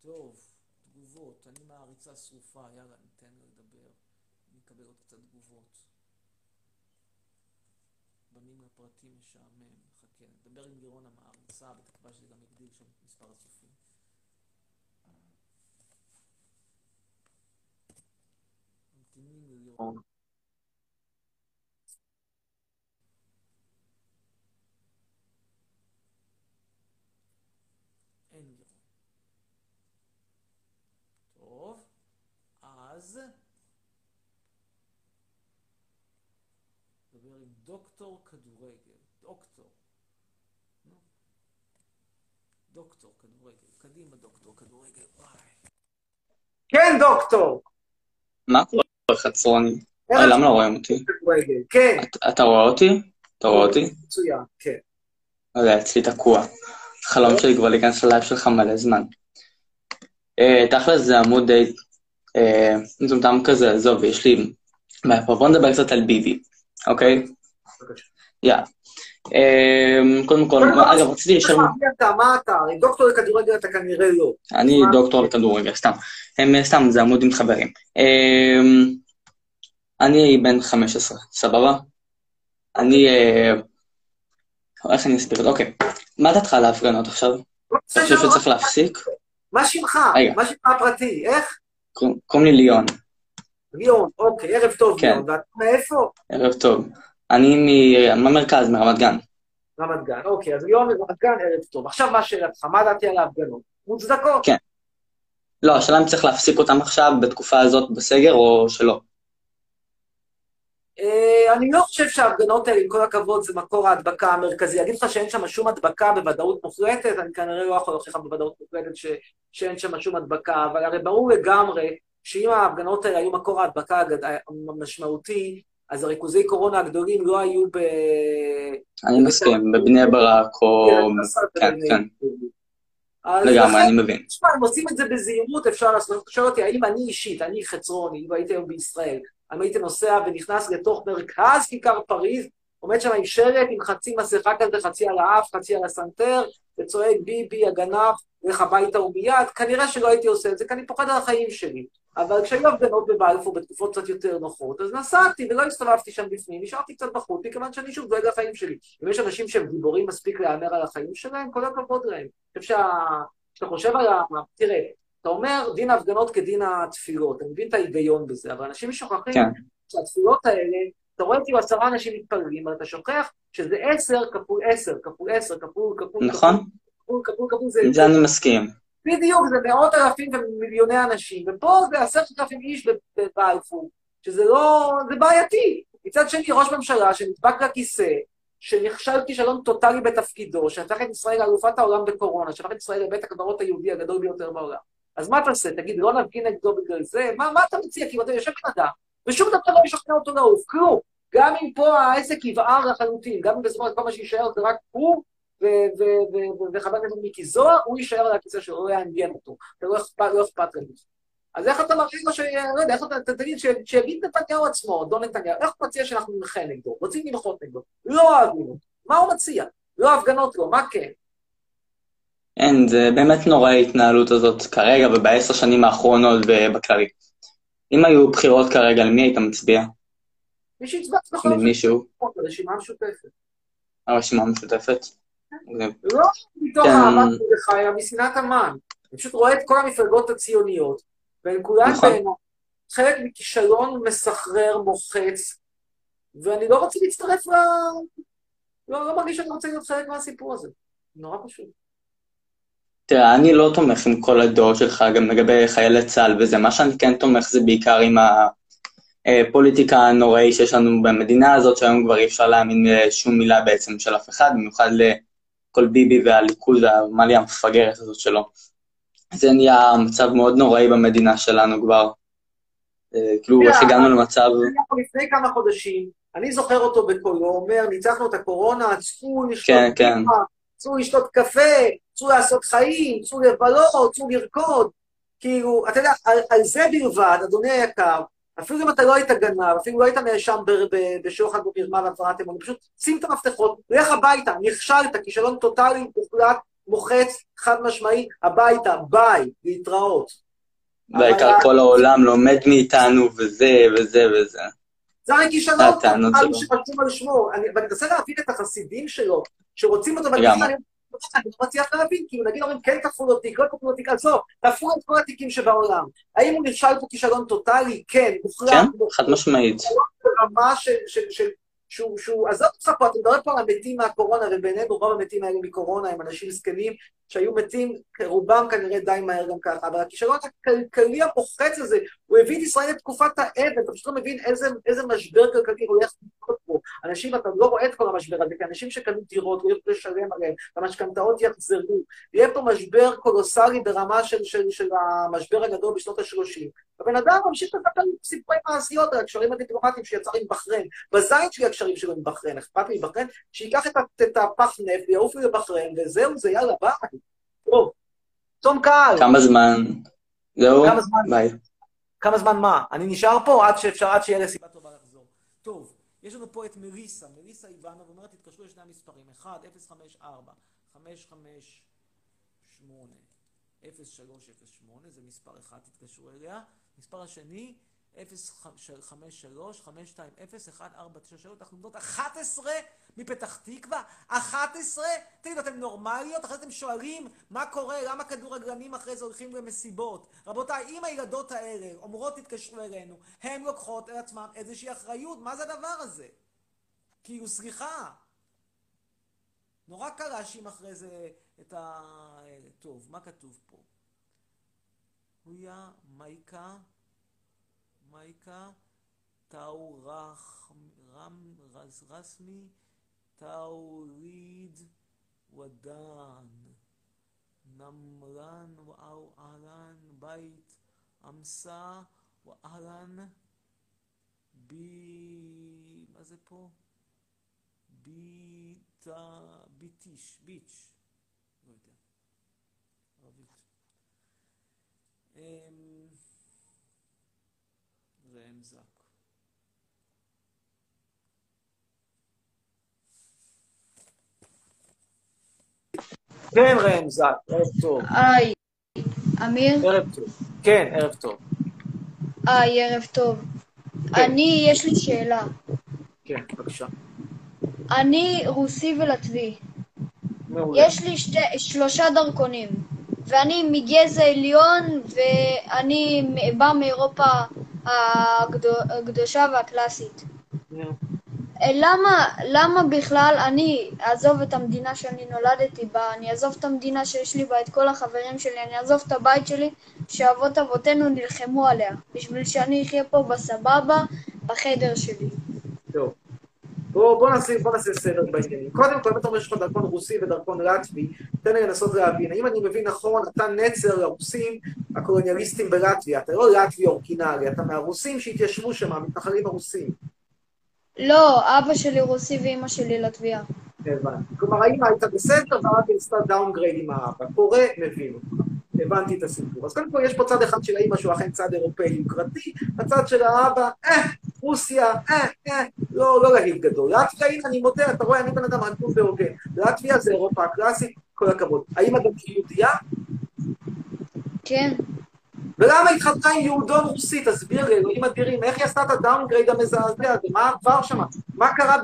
טוב, תגובות, אני מעריצה שרופה, יאללה, ניתן לו לדבר. נקבל עוד קצת תגובות. בנים לפרטי משעמם, חכה, נדבר עם לירון המעריצה, בתקווה שזה גם יגדיל שם את מספר הצופים. ממתינים ללירון. אין לירון. טוב, אז... נדבר עם דוקטור כדורגל. דוקטור. נו. דוקטור כדורגל. קדימה, דוקטור כדורגל. וואי. כן, דוקטור! מה קורה חצרוני? איך אה, למה לא רואים אותי? כן, אתה- רואה אותי? אתה רואה אותי? מצוין, כן. לא יודע, אצלי תקוע. חלום שלי כבר להיכנס ללייב שלך מלא זמן. אה, תכל'ס זה עמוד די אה, מטומטם כזה, עזוב, יש לי... בוא נדבר קצת על ביבי, אוקיי? יאללה. אה, קודם כל, אגב, רציתי לשאול... מה אתה? הרי דוקטור לכדורגל אתה כנראה לא. אני דוקטור לכדורגל, סתם. הם, סתם, זה עמוד עם חברים. אה, אני בן 15, סבבה? אני... אה, איך אני אסביר את זה? אוקיי. מה דעתך על ההפגנות עכשיו? אתה חושב שצריך להפסיק? מה שמך? מה שמך הפרטי? איך? קוראים קוראים לי ליאון, ליאון, אוקיי, ערב טוב כן. ליאון. ואתה מאיפה? ערב טוב. אני מהמרכז, מרמת גן. רמת גן. אוקיי, אז ליאון מרמת גן, ערב טוב. עכשיו מה שאלתך? מה דעתי על ההפגנות? מוצדקות. כן. לא, השאלה אם צריך להפסיק אותם עכשיו, בתקופה הזאת, בסגר, או שלא. אה, אני לא חושב שההפגנות האלה, עם כל הכבוד, זה מקור ההדבקה המרכזי. להגיד לך שאין שם שום הדבקה בוודאות מוחלטת, אני כנראה לא יכול להוכיח בוודאות מוחלטת ש, שאין שם שום הדבקה, אבל הרי ברור לגמרי שאם ההפגנות האלה היו מקור ההדבקה המשמעותי, אז הריכוזי קורונה הגדולים לא היו ב... אני מסכים, בבני ברק או... כן, כן, אז לגמרי, לכן, אני מבין. תשמע, הם עושים את זה בזהירות, אפשר לעשות. אתה שואל אותי, האם אני אישית, אני חצרוני, אם הייתי היום בישראל, האם הייתי נוסע ונכנס לתוך מרכז כיכר פריז, עומד שם עם שלט עם חצי מסכה כזה, חצי על האף, חצי על הסנטר, וצועק ביבי, הגנב, לך הביתה ומיד, כנראה שלא הייתי עושה את זה, כי אני פוחד על החיים שלי. אבל כשהיו הפגנות בבלפור בתקופות קצת יותר נוחות, אז נסעתי ולא הסתובבתי שם בפנים, נשארתי קצת בחוץ, מכיוון שאני שוב דואג לחיים שלי. אם יש אנשים שהם גיבורים מספיק להמר על החיים שלהם, כל הכבוד להם. אני חושב שה... כשאתה חושב על ה... תראה, אתה אומר דין ההפגנות כדין התפילות, אני מבין את ההיגיון בזה, אבל אנשים שוכחים כן. שהתפילות האלה, אתה רואה כאילו עשרה אנשים מתפללים, אבל אתה שוכח שזה עשר כפול עשר, כפול עשר, כפול, כפול, נכון? כפול, כפול, כפול, זה... עם זה אני מסכים. בדיוק, זה מאות אלפים ומיליוני אנשים, ופה זה עשרת אלפים איש בבלפור, שזה לא... זה בעייתי. מצד שני, ראש ממשלה שנדבק לכיסא, שנכשל כישלון טוטאלי בתפקידו, שהפך את ישראל לאלופת העולם בקורונה, שהפך את ישראל לבית הקברות היהודי הגדול ביותר בעולם. אז מה תעשה? תגיד, לא נפגין נגדו בגלל זה? מה, מה אתה מציע? כאילו, אתה יושב בן אדם, ושום דבר לא ישכנע אותו לעוף, כלום. גם אם פה העסק יבער לחלוטין, גם אם בסופו של כל מה שיישאר זה רק הוא וחבר הכנסת מיקי זוהר, הוא יישאר על הכיסא שלו, לא יעניין אותו, לא אכפת לנו. אז איך אתה מראה לו ש... לא יודע, איך אתה תגיד, שיגיד נתניהו עצמו, אדון נתניהו, איך הוא מציע שאנחנו נמחה נגדו? רוצים למחות נגדו? לא אוהבים אותו. מה הוא מציע? לא הפגנות לא, מה כן? אין, זה באמת נורא ההתנהלות הזאת כרגע ובעשר שנים האחרונות ובכללי. אם היו בחירות כרגע, למי היית מצביע? מי שיצבע בכל אופן, למישהו? הרשימה המשותפת. הרשימה המשותפת? לא מתוך. אהבת מרדכי, אלא משנאת המן. אני פשוט רואה את כל המפלגות הציוניות, והן כולן נכון. בעיניי חלק מכישלון מסחרר, מוחץ, ואני לא רוצה להצטרף ל... לא, לא מרגיש שאני רוצה להיות חלק מהסיפור הזה. נורא פשוט. תראה, אני לא תומך עם כל הדעות שלך, גם לגבי חיילי צה"ל וזה. מה שאני כן תומך זה בעיקר עם הפוליטיקה הנוראי שיש לנו במדינה הזאת, שהיום כבר אי אפשר להאמין לשום מילה בעצם של אף אחד, במיוחד לכל ביבי והליכוד, המאליה המפגרת הזאת שלו. זה נהיה מצב מאוד נוראי במדינה שלנו כבר. אה, כאילו, איך הגענו למצב... לפני כמה חודשים, אני זוכר אותו בקולו, אומר, ניצחנו את הקורונה, צאו לשתות כן, כן. צאו לשתות קפה, צאו לעשות חיים, צאו לבלות, צאו לרקוד. כאילו, אתה יודע, על, על זה בלבד, אדוני היקר, אפילו אם אתה לא היית גנב, אפילו לא היית נאשם בשוחד ובמרמה והפרת אמון, פשוט שים את המפתחות, לך הביתה, נכשלת, כישלון טוטאלי, מוחלט, מוחץ, חד משמעי, הביתה, ביי, להתראות. בעיקר כל העולם לומד מאיתנו וזה וזה וזה. זה הרי כישלון הטענות שלו. על שמו. אני מנסה להבין את החסידים שלו, שרוצים אותו, ואני. אני לא מצליח להבין, כאילו נגיד אומרים, כן תפרו לו תיק, לא תפרו לו תיק, עזוב, תפרו את כל התיקים שבעולם. האם הוא נכשל פה כישלון טוטאלי? כן, מוחלט. כן, חד משמעית. ברמה של, של, שהוא, שהוא, עזוב אותך פה, אתה מדבר פה על המתים מהקורונה, ובינינו רוב המתים האלה מקורונה הם אנשים זקנים, שהיו מתים, רובם כנראה די מהר גם ככה, אבל הכישלון הכלכלי המוחץ הזה, הוא הביא את ישראל לתקופת האבן, אתה פשוט לא מבין איזה, איזה משבר כלכלי הולך לקרות פה. אנשים, אתה לא רואה את כל המשבר הזה, כי אנשים שקנו דירות, לא יוכלו לשלם עליהם, והמשכנתאות יחזרו. יהיה פה משבר קולוסלי ברמה של, של, של המשבר הגדול בשנות ה-30. הבן אדם ממשיך לספר לי סיפורי מעשיות על הקשרים הדיפלומטיים שיצר עם בחריין. בזין שלי הקשרים שלו עם בחריין, אכפת לי מבחריין? שייקח את, את הפח נפט ויעוף לי לבחריין, וזהו, זה יאללה, ביי. טוב. תום קהל, כמה זמן? זהו? כמה זמן? ביי. כמה זמן מה? אני נשאר פה עד שאפשר, עד שיהיה לי סיבה טובה לחזור. טוב, יש לנו פה את מליסה, מליסה איבנוב אומרת, תתקשרו לשני המספרים, 1, 0, 5, 4, 5, 5, 8, 0, 3, 0, 8, זה מספר אחד, תתקשרו אליה. מספר השני, 0, 5, 3, 5, 2, 0, 1, 4, 9, 3, אנחנו עומדות 11 מפתח תקווה, 11? תגידו, אתם נורמליות? אחרי זה אתם שואלים מה קורה, למה כדורגלנים אחרי זה הולכים למסיבות? רבותיי, אם הילדות האלה אומרות תתקשרו אלינו, הן לוקחות על עצמן איזושהי אחריות, מה זה הדבר הזה? כאילו, סליחה. נורא קל להאשים אחרי זה את ה... טוב, מה כתוב פה? הויה, מייקה, מייקה, טאו רסמי, תאוריד, ודן, נמרן, ואו אהלן, בית, אמסה ואהלן בי... מה זה פה? ביטה... ביטיש, ביץ', לא יודע. ערבית. ראם זק. כן, ראם זק, ערב טוב. היי, אמיר? ערב טוב. כן, ערב טוב. היי, ערב טוב. אני, יש לי שאלה. כן, בבקשה. אני רוסי ולטבי. מעולה. יש לי שתי, שלושה דרכונים, ואני מגזע עליון, ואני בא מאירופה הקדושה והקלאסית. נו. אה, למה, למה בכלל אני אעזוב את המדינה שאני נולדתי בה, אני אעזוב את המדינה שיש לי בה את כל החברים שלי, אני אעזוב את הבית שלי שאבות אבותינו נלחמו עליה, בשביל שאני אחיה פה בסבבה, בחדר שלי. טוב. בוא, בוא, נעשה, בוא נעשה סדר בעניינים. קודם כל, אם אתה אומר שיש לך דרכון רוסי ודרכון לטבי, תן לי לנסות להבין. האם אני מבין נכון, אתה נצר לרוסים הקולוניאליסטים בלטביה. אתה לא לטבי אורגינלי, אתה מהרוסים שהתיישבו שם, המתנחלים הרוסים. לא, אבא שלי רוסי ואימא שלי לטביה. הבנתי. כלומר, האמא הייתה בסדר, והאבא עשתה downgrade עם האבא. קורא, מבין אותך. הבנתי את הסיפור. אז קודם כל, יש פה צד אחד של האמא שהוא אכן צד אירופאי יוקרתי, הצד של האבא, אה, רוסיה, אה, אה, לא, לא להגיד גדול. לטביה, הנה, אני מודה, אתה רואה, אני בן אדם הגון והוגן. לטביה זה אירופה הקלאסית, כל הכבוד. האמא גם יהודייה? כן. ולמה התחתנה עם יהודון רוסי? תסביר לי, אלוהים אדירים, איך היא עשתה את הדאונגרייד המזעזע הזה? מה עבר שם? מה קרה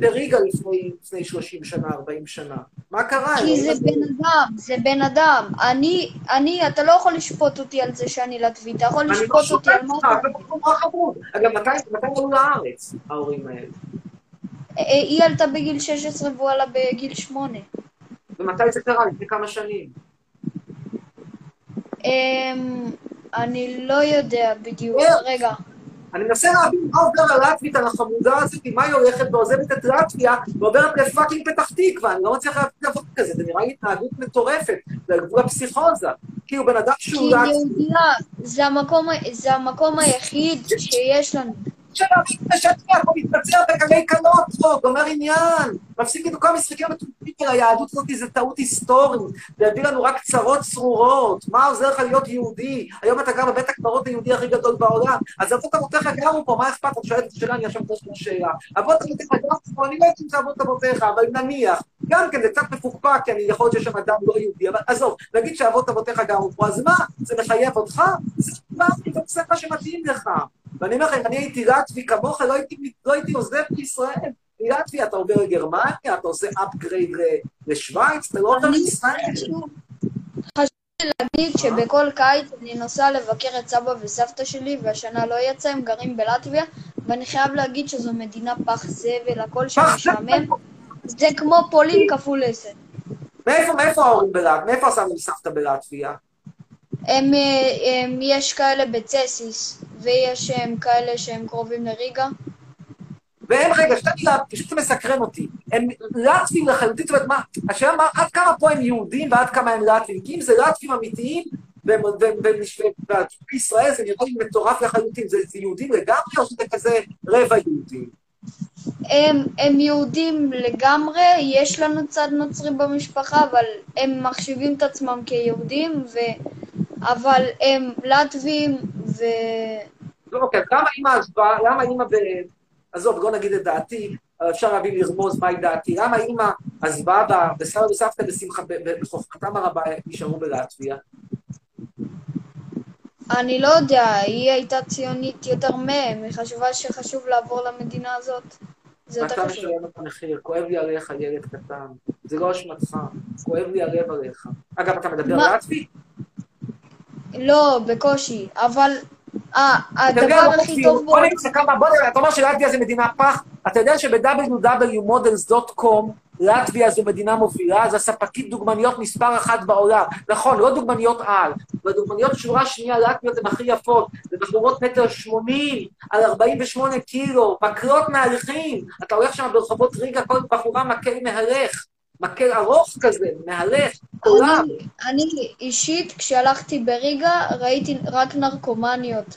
בריגה לפני, לפני 30 שנה, 40 שנה? מה קרה? כי זה אדירים? בן אדם, זה בן אדם. אני, אני, אתה לא יכול לשפוט אותי על זה שאני לטבי, אתה יכול אני לא לשפוט אותי שופט על מה... אותך, אתה בחור נורא חמוד. אגב, מתי עלו לארץ, ההורים האלה? היא עלתה בגיל 16 והוא עלה בגיל 8. ומתי זה קרה? לפני כמה שנים? אני לא יודע בדיוק. איך? רגע. אני מנסה להבין מה עובר הלטבית על החמודה הזאת, מה היא הולכת ועוזבת את לטביה ועוברת לפאקינג פתח תקווה, אני לא מצליח להבין דבר כזה, זה נראה לי התנהגות מטורפת, זה על גבול הפסיכוזה. כאילו, בן אדם כי שהוא לטבי, זה המקום, ה- זה המקום היחיד שיש לנו. שלהבין משקר, הוא מתבצע בקלי קלות פה, גומר עניין. מפסיק את כל המשחקים המטורפים של היהדות הזאת, זה טעות היסטורית. זה יביא לנו רק צרות צרורות. מה עוזר לך להיות יהודי? היום אתה גר בבית הקברות היהודי הכי גדול בעולם. אז אבות אבותיך גרו פה, מה אכפת? את שואלת את השאלה, אני עכשיו חושב את השאלה. אבות אבותיך גרו פה, אני לא יודעת אם זה אבות אבותיך, אבל נניח. גם כן, זה קצת מפוקפק, כי אני יכול להיות שיש שם אדם לא יהודי, אבל עזוב, נגיד שאבות אבותיך גרו פה, אז מה? זה מחייב אותך? זה אתה מה שמתאים לך. ואני אומר לך, אם אני הייתי לטבי כמוך, לא הייתי, לא הייתי עוזב בישראל. מלטביה אתה עובר לגרמניה, אתה עושה upgrade לשוויץ, אתה לא עובר לישראל. חשוב לי להגיד שבכל קיץ אני נוסע לבקר את סבא וסבתא שלי, והשנה לא יצא, הם גרים בלטביה, ואני חייב להגיד שזו מדינה פח זבל, הכל שם משעמם. זה כמו פולין כפול עשר. מאיפה, מאיפה ההורים בלטביה? מאיפה הסבא וסבתא בלטביה? הם, אה, הם, יש כאלה בצסיס, ויש הם כאלה שהם קרובים לריגה. והם, רגע, שתי מילה, פשוט מסקרן אותי. הם לטבים לחלוטין, זאת אומרת, מה, השאלה מה, עד כמה פה הם יהודים ועד כמה הם לטבים? כי אם זה לטבים אמיתיים, והם- והם- והם- והם- בישראל זה נראה לי מטורף לחלוטין, זה יהודים לגמרי או שזה כזה רבע יהודים? הם, הם יהודים לגמרי, יש לנו צד נוצרי במשפחה, אבל הם מחשיבים את עצמם כיהודים, ו... אבל הם לטבים, ו... לא, אוקיי, למה אימא עזבה, למה אימא ב... עזוב, לא נגיד את דעתי, אפשר להביא לרמוז מהי דעתי. למה אימא עזבה וסבא וסבתא בחוכמתם הרבה נשארו בלטביה? אני לא יודע, היא הייתה ציונית יותר מהם, היא חשבה שחשוב לעבור למדינה הזאת. זה יותר אתה חשוב. משלם את המחיר, כואב לי עליך, ילד קטן. זה לא אשמתך, כואב לי הלב עליך. אגב, אתה מדבר? לטבי? לא, בקושי, אבל אתה הדבר בוא הכי טוב בו... אתה אומר שלטביה זה מדינה פח, אתה יודע שב-www.models.com לטביה זו מדינה מובילה, זו הספקית דוגמניות מספר אחת בעולם. נכון, לא דוגמניות על, אבל דוגמניות שורה שנייה לטביות הן הכי יפות. זה בחורות מטר שמונים, על 48 קילו, מקלות מהלכים. אתה הולך שם ברחובות ריגה, כל בחורה מקל מהלך. מקל ארוך כזה, מהלך, עולם. אני, אני אישית, כשהלכתי בריגה, ראיתי רק נרקומניות.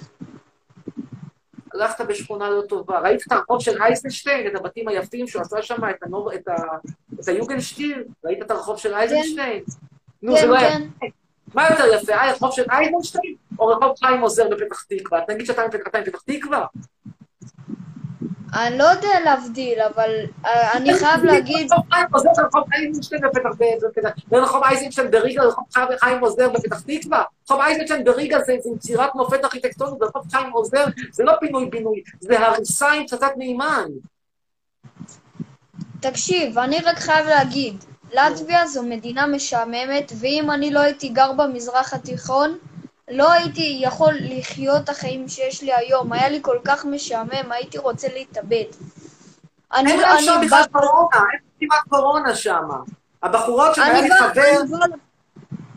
הלכת בשכונה לא טובה, ראית את הרחוב של אייזנשטיין, את הבתים היפים שהוא עשה שם, את, הנור, את, ה, את היוגנשטיל? ראית את הרחוב של אייזנשטיין? נו, זה כן, לא כן. יפה. מה יותר יפה, הרחוב של אייזנשטיין או רחוב חיים עוזר בפתח תקווה? תגיד שאתה מפתח אתה מפתח תקווה? אני לא יודע להבדיל, אבל אה, אני חייב להגיד, חיים עוזר ורחוב אייזנשטיין בפתח תקווה, בין רחוב אייזנשטיין בריגה לרחוב חיים עוזר בפתח תקווה. רחוב אייזנשטיין בריגה זה יצירת מופת ארכיטקטונית, ורחוב חיים עוזר זה לא פינוי-בינוי, זה הריסה עם פצצת מימן. תקשיב, אני רק חייב להגיד, לטביה זו מדינה משעממת, ואם אני לא הייתי גר במזרח התיכון, לא הייתי יכול לחיות את החיים שיש לי היום. היה לי כל כך משעמם, הייתי רוצה להתאבד. אני, אין להם שם בכלל קורונה, אין כמעט קורונה שם. הבחורות בא, חבר,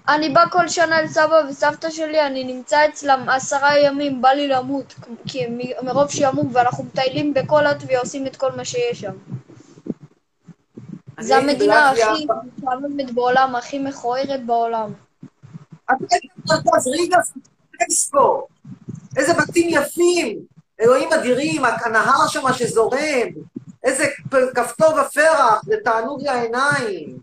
אני בא, כל שנה אל סבא וסבתא שלי, אני נמצא אצלם עשרה ימים, בא לי למות, כי מרוב שעמום, ואנחנו מטיילים בכל לטביה, עושים את כל מה שיש שם. זו המדינה הכי משעממת בעולם, הכי מכוערת בעולם. מרכז ריגה. איזה בתים יפים, אלוהים אדירים, הנהר שם שזורם, איזה כפתור ופרח, זה תענוג לעיניים.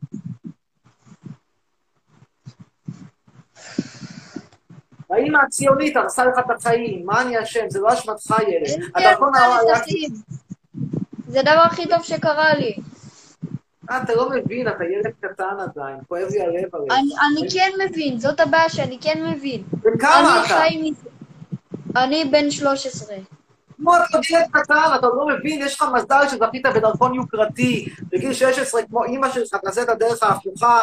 האמא הציונית הרסה לך את החיים, מה אני אשם? זה לא אשמתך ילד. הדרכון היה... לתחים. זה הדבר הכי טוב שקרה לי. אה, אתה לא מבין, אתה ילד קטן עדיין, כואב לי הלב עליך. אני, אני כן מבין, זאת הבעיה שאני כן מבין. בן כמה אני אתה? אני בן 13. כמו אתה ילד קטן, אתה לא מבין, יש לך מזל שזכית בדרכון יוקרתי. בגיל 16, כמו אימא שלך, תעשה את הדרך ההפוכה,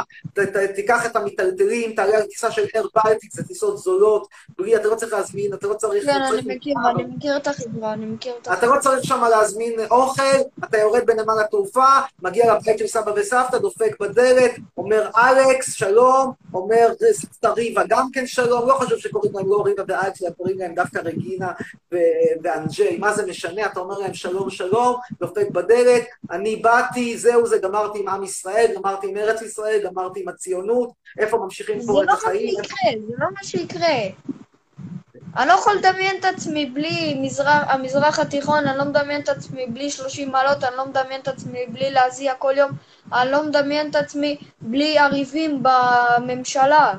תיקח את המיטלטלים, תעלה על טיסה של אר בלטיקס, זה טיסות זולות, בלי, אתה לא צריך להזמין, אתה לא צריך... כן, לא אני מכיר, אני מכיר את החברה, אני מכיר את אתה החברה. לא צריך שם להזמין אוכל, אתה יורד בנמל התעופה, מגיע לבית של סבא וסבתא, דופק בדלת, אומר אלכס, שלום, אומר סבתא ריבה גם כן שלום, לא חשוב שקוראים להם לא ריבה ואלכס, קוראים להם דווקא רגינה ו- ואנג'ל, מה זה משנה, אתה אומר להם שלום שלום, דופק בדלת, אני באתי, זהו זה, גמרתי עם עם ישראל, גמרתי עם ארץ ישראל, גמרתי עם הציונות, איפה ממשיכים זה פה לא את מה החיים, שיקרה, זה לא מה שיקרה. אני לא יכול לדמיין את עצמי בלי מזרח, המזרח התיכון, אני לא מדמיין את עצמי בלי 30 מעלות, אני לא מדמיין את עצמי בלי להזיע כל יום, אני לא מדמיין את עצמי בלי יריבים בממשלה.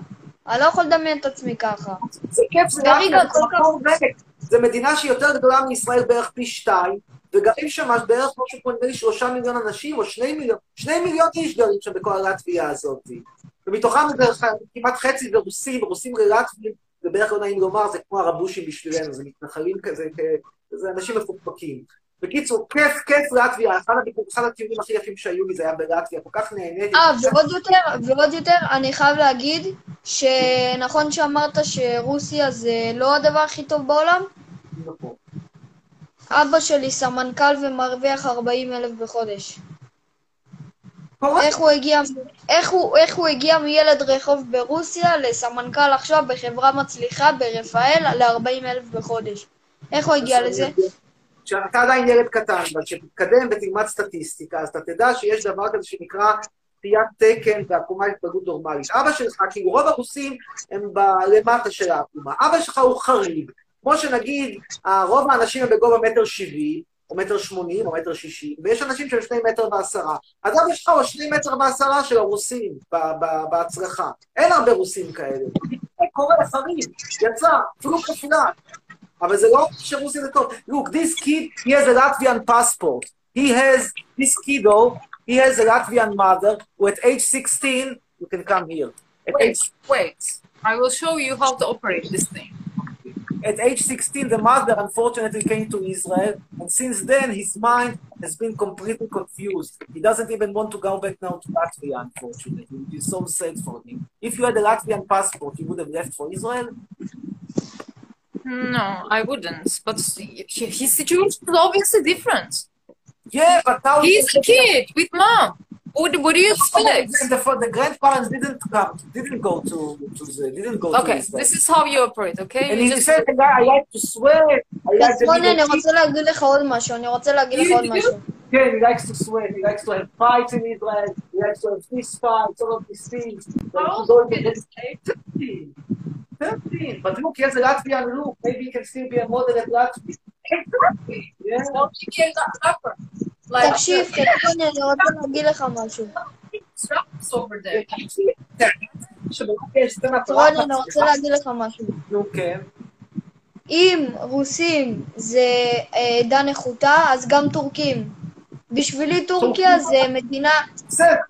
אני לא יכול לדמיין את עצמי ככה. זה כיף, זה לאט, כל זה כך- ריק. זו מדינה שהיא יותר גדולה מישראל בערך פי שתיים, וגרים שם בערך משהו כמו נדמה לי שלושה מיליון אנשים, או שני מיליון, שני מיליון איש גרים שם בכל הלטביה הזאת. ומתוכם בערך כמעט חצי זה רוסים, רוסים ללטבים, זה בערך לא נעים לומר, זה כמו הרבושים בשבילנו, זה מתנחלים כזה, זה אנשים מפוקפקים. בקיצור, כיף, כיף לטביה, אחד הטיולים הכי יפים שהיו לי זה היה בלטביה, כל כך נהניתי. אה, ועוד יותר, ועוד יותר, אני חייב להגיד, שנכון שאמרת שרוסיה זה לא הדבר הכי טוב בעולם? נכון. אבא שלי סמנכ"ל ומרוויח 40 אלף בחודש. איך הוא הגיע, איך הוא, איך הוא הגיע מילד רחוב ברוסיה לסמנכ"ל עכשיו בחברה מצליחה ברפאל ל-40 אלף בחודש? איך הוא הגיע לזה? כשאתה עדיין ילד קטן, אבל כשתתקדם ותלמד סטטיסטיקה, אז אתה תדע שיש דבר כזה שנקרא סטיית תקן ועקומה התפלגות נורמלית. אבא שלך, כאילו רוב הרוסים הם למטה של העקומה. אבא שלך הוא חריג. כמו שנגיד, רוב האנשים הם בגובה מטר שבעים, או מטר שמונים, או מטר שישים, ויש אנשים שהם שני מטר ועשרה. אז אבא שלך הוא שני מטר ועשרה של הרוסים בהצלחה. אין הרבה רוסים כאלה. זה קורה חריג, יצא, אפילו כפולה. אבל זה לא שרוסיה זה טוב. Look, this kid, he has a Latvian passport. He has, this kiddo, he has a Latvian mother, who at age 16, you can come here. At age, Wait, I will show you how to operate this thing. at age 16, the mother unfortunately came to Israel, and since then his mind has been completely confused. He doesn't even want to go back now to Latvia, unfortunately, which is so sad for him. If you had a Latvian passport, you would have left for Israel? No, I wouldn't. But he- his situation is obviously different. Yeah, but now He's a kid with mom. What, what do you expect? The, the, the grandparents didn't come, didn't go to, to the, didn't go to Okay, Israel. this is how you operate, okay? And You he just said, I like to swear, I like to רוני, אני be רוצה להגיד לך עוד משהו, אני רוצה להגיד לך You עוד do? משהו. כן, he likes to sweat, he likes to have fights in Israel, he likes to have fist fights, all of these things. But How to go old into is it? 13. 13. But look, he has a Latvian look. Maybe he can still be a model at Latvia. Exactly. Yeah. Don't you get that rapper? Like, תקשיב, חצרוני, אני רוצה להגיד לך משהו. פרחת, אני רוצה. להגיד לך משהו. נו, כן. אם רוסים זה אה, עדה נחותה, אז גם טורקים. בשבילי טורקיה זה מדינה.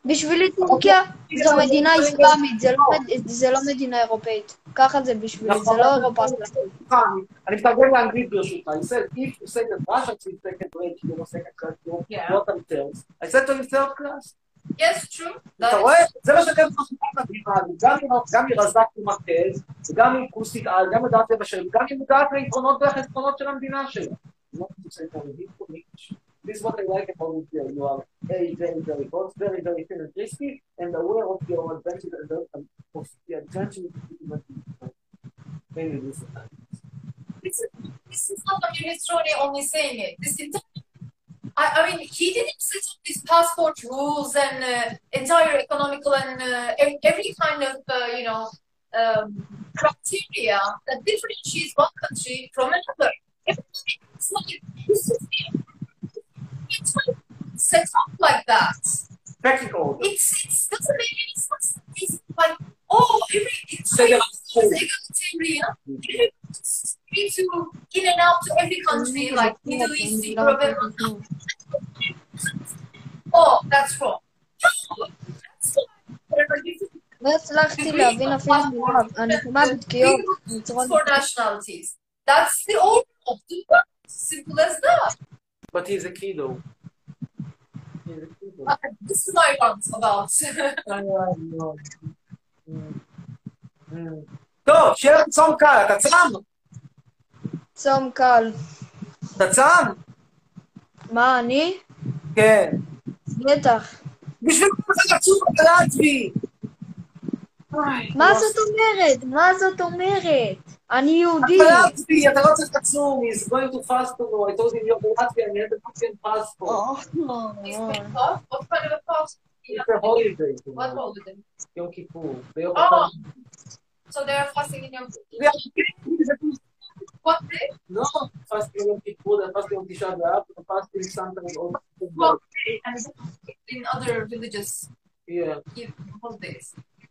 בשבילי טורקיה זו מדינה אסלאמית, זה לא זה לא מדינה אירופאית. ככה זה בשבילי, זה לא אירופה אסלאמית. סליחה, אני- מתרגם לאנגלית ברשותך. I said, if you say that Russia is second rate, you know, second class, not on terms. I said to him third class. Yes, true. אתה רואה? זה מה שאתם חושבים מדהימה. גם היא- גם רזק ומרכז, וגם היא כוסית על, גם יודעת לבשל, וגם היא מודעת ליתרונות והחסרונות של המדינה שלה. This is what I like about you. You are very, very, very hot, very, very thin and aware of your advantage and the- of the advantage of Maybe this is this is, not a Minestrone only saying it. This entire, I, I mean, he didn't set up these passport rules and uh, entire economical and uh, ev- every kind of, uh, you know, um, criteria that differentiates one country from another. Everything is like, this is it's like set up like that. pecking order. It's, it's doesn't make any sense. It's like, oh, every it's Say that like, egalitarian. Everyone's free to in and out to every country, like Middle East, Europe, everyone. Oh, that's wrong. No, that's why. Whatever you think. לא הצלחתי להבין אפילו מילה, אני שומעת דקיות. חצרוני. for nationalities. That's the order of the world. Simple as that. But he's a kiddo. He's I know. Mm. טוב, שיהיה לך צום קל, אתה צם? צום קל. אתה צם? מה, אני? כן. בטח. בשביל מה אתה לצום אתה לטבי? מה זאת אומרת? מה זאת אומרת? אני יהודי. אתה לטבי, אתה לא צריך לצום, he's going to fast tomorrow, I told him you're Latvian, you have a Latvian passport. He's been off. What kind of a fast? It's a holiday. What holiday? יום כיפור. ביום Oh. כיפור. So they are fasting in Yom Yeah. What day? לא, fasting יום כיפור, זה fasting יום תשעה באב, זה fasting sometimes all What day? And in other villages, Yeah, give holidays.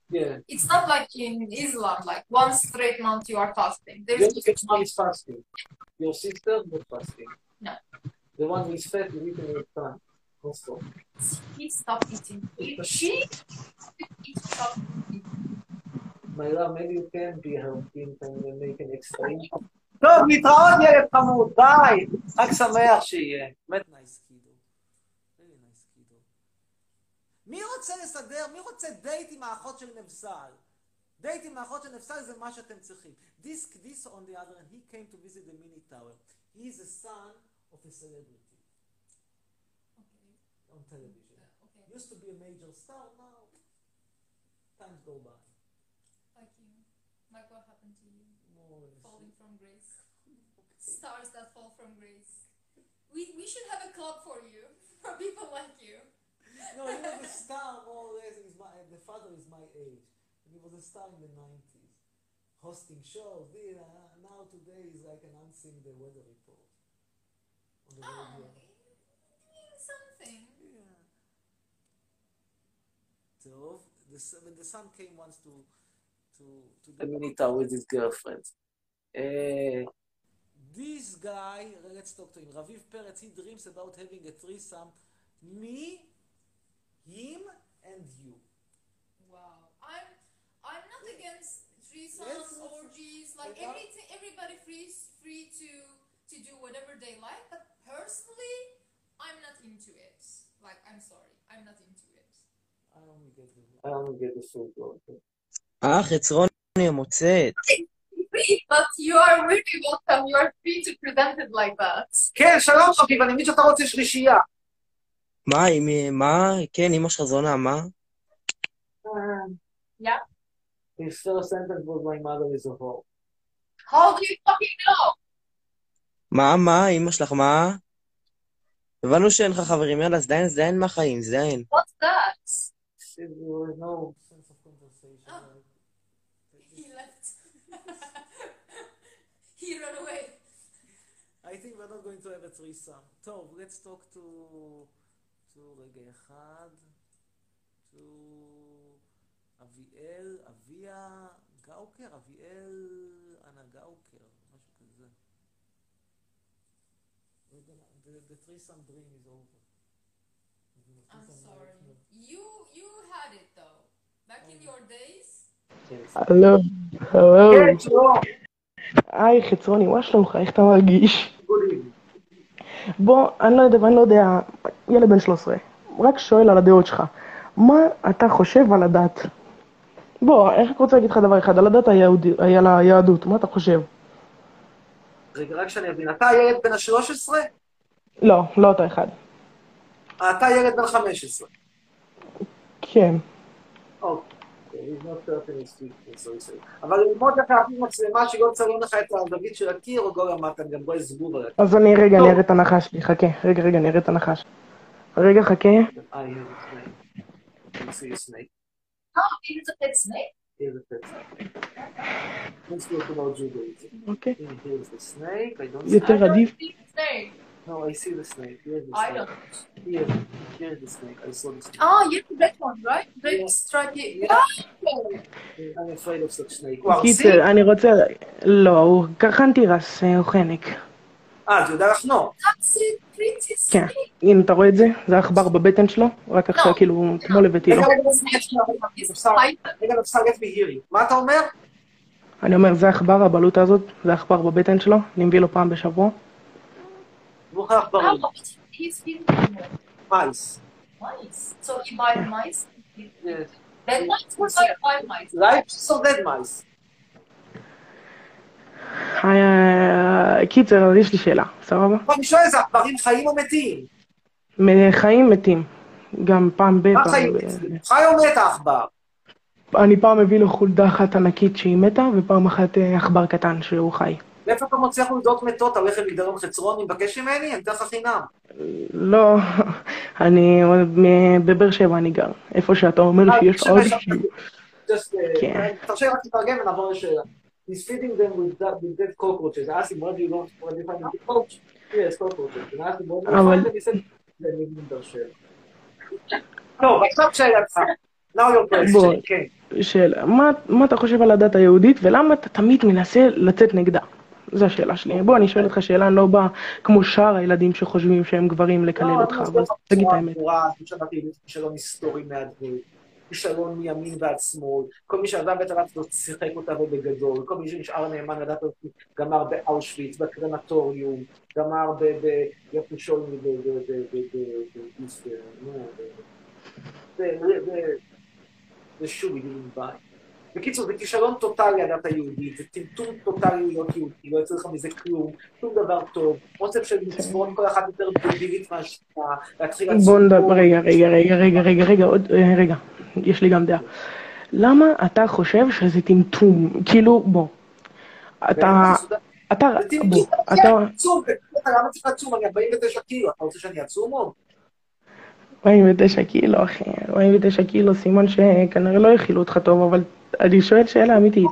yeah. It's not like in Islam, like one straight month you are fasting. Your There's mom is fasting. Your sister not fasting. No. The one who is fat, you eat in your son. Also. he stopped eating. She he stopped eating. My love, maybe you can be healthy and make an extra income. טוב, להתראות ילד חמוד, ביי. חג שמח שיהיה. באמת נייס מי רוצה לסדר, מי רוצה דייט עם האחות של נבסל? דייט עם האחות של נבסל זה מה שאתם צריכים. This, this on the other hand, he came to visit the mini tower. He is a son of a celebrity on television. Used to be a major star, now times go by. Like you. Like what happened to you? More or less. Falling from grace. Stars that fall from grace. We we should have a club for you. For people like you. No, he was a star more or less. He's my, the father is my age. And he was a star in the 90s. Hosting shows. The, uh, now today he's like announcing the weather report. On the Oh, radio. it means something. Yeah. So, the, when the son came once to to to the Minita with his girlfriend. Uh, this guy, let's talk to him. Raviv Peretz, he dreams about having a threesome. Me, him, and you. Wow. I'm I'm not against threesomes, Yes, yes, orgies, like yes. everything everybody free free to to do whatever they like, but personally I'm not into it. Like I'm sorry, I'm not into it. I only get the I only get the full okay. אה, חצרוני המוצאת. Free, but you are really welcome. You are free to present it like that. כן, שלום חביב, אני מבין שאתה רוצה שלישייה. מה, עם- מה? כן, אמא שלך זונה, מה? Yeah. His first sentence was my mother is a whore. How do you fucking know? מה, מה, אמא שלך, מה? הבנו שאין לך חברים, יאללה, זדיין, זדיין מהחיים, זדיין. What's that? He left. he ran away. I think we're not going to have a threesome. טוב, let's talk to... to רגע אחד. to... אביאל, אביה גאוקר, אביאל אנה גאוקר, משהו כזה. The, the threesome dream is over. I'm sorry. You you had it though. Back in your days. הלו, הלו. כן. היי, חצרוני, מה שלומך? איך אתה מרגיש? בוא, אני לא יודע, אני לא יודע, ילד בן 13, רק שואל על הדעות שלך. מה אתה חושב על הדת? בוא, איך אני רוצה להגיד לך דבר אחד, על הדת היהודי, על היהדות, מה אתה חושב? רגע, רק שאני אבין. אתה ילד בן ה-13? לא, לא אתה אחד. אתה ילד בן 15. כן. אוקיי. אבל ללמוד איך להפעיל מצלמה שלא צלם לך את הזווית של הקיר, או לא למדת, גם בואי זבוב על הקיר. אז אני רגע, אני אראה את הנחש שלי, חכה. רגע, רגע, אני אראה את הנחש. רגע, חכה. יותר עדיף. No, I see the snake. Here's the I snake. don't. Here, here's the snake. I saw the snake. Oh, you that one, right? That strike it. Yeah. Oh, I'm afraid of such snake. וואו, קיצר, אני רוצה... לא, קרחן תירס, אה, הוא חנק. אה, זה יודע. Pretty כן. הנה, אתה רואה את זה? זה עכבר בבטן שלו, רק עכשיו, כאילו, אתמול הבאתי לו. רגע, אפשר let me. מה אתה אומר? אני אומר, זה עכבר, הבלוטה הזאת, זה עכבר בבטן שלו, אני מביא לו פעם בשבוע. מוכר עכברים. Oh, he's feeding מייס. mice. So he buys mice. Yes. Mice mice. Life so dead mice. אה, קיצר, אז יש לי שאלה, סבבה? אני שואל, זה עכברים חיים או מתים? חיים מתים. גם פעם ב... מה חיים? חי או מת העכבר? אני פעם מביא לו חולדה אחת ענקית שהיא מתה, ופעם אחת אה, עכבר קטן שהוא חי. מאיפה אתה מוציא חולדות מתות? אתה הולך למגדרון חצרוני, מבקש ממני? אני אתן לך חינם. לא, אני בבאר שבע אני גר. איפה שאתה אומר שיש עוד... Uh, כן. תרשה לי רק לתרגם ונעבור לשאלה. He's feeding them with, that, with dead cockroaches. I asked him, what do you want? What do you find cockroach? Yes, cockroaches. And I asked him, what do you find? And he said, they live in באר שבע. טוב, עכשיו שאלתך. Now your question, כן. שאלה, מה אתה חושב על הדת היהודית, ולמה אתה תמיד מנסה לצאת נגדה? זו השאלה שלי. בוא, אני שואל אותך שאלה, אני לא בא כמו שאר הילדים שחושבים שהם גברים לקלל לא, אותך, אבל תגיד את האמת. כישלון היסטורי מהדמות, כישלון מימין ועד שמאל, כל מי שעזב את הדת הזאת שיחק אותה ובגדול, כל מי שנשאר נאמן לדת הזאת גמר באושוויץ, בקרמטוריום, גמר ב... ב- איך בקיצור, זה כישלון טוטאלי הדת היהודית, זה טמטום טוטאלי להיות יהודי, לא יוצא לך מזה כלום, שום דבר טוב, אוסף של מצוות, כל אחת יותר דבילית מהשנייה, להתחיל בוא נדבר, לעשות- רגע, רגע, רגע, רגע, רגע, רגע, עוד, אה, רגע, יש לי גם דעה. למה אתה חושב שזה טמטום? כאילו, בוא, אתה, אתה, בוא, אתה, למה צריך לעצום? אני 49 קילו, אתה רוצה שאני אעצום עוד? 49 קילו, אחי, 49 קילו, סימן שכנראה לא הכילו אותך טוב, אבל אני שואל שאלה אמיתית.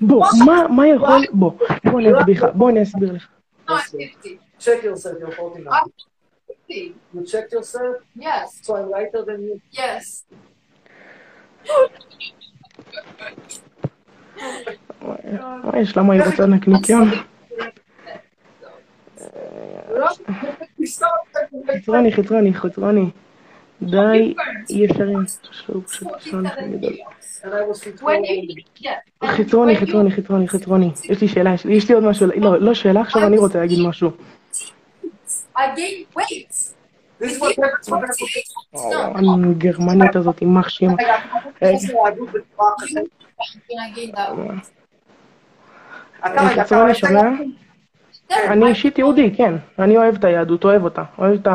בוא, מה, מה יכול, בוא, בוא אני אסביר לך, בוא אני אסביר לך. check yourself, you're 49. I'm 50. You checked yourself? Yes. So I'm lighter than you? Yes. מה יש, למה היא רוצה נקניקיון? חצרוני, חצרוני, חצרוני. די, אי אפשר עם שהוא פשוט שעון גדול. And I was 50. When you, yeah. and חצרוני, חצרוני, חצרוני, חצרוני. יש לי שאלה, יש לי- עוד משהו, לא, לא שאלה, עכשיו אני רוצה להגיד משהו. הגרמנית הזאת, רגע, אתה חצרוני שומע? היהדות? אני אישית יהודי, כן. אני אוהב את היהדות, אוהב אותה. אוהב את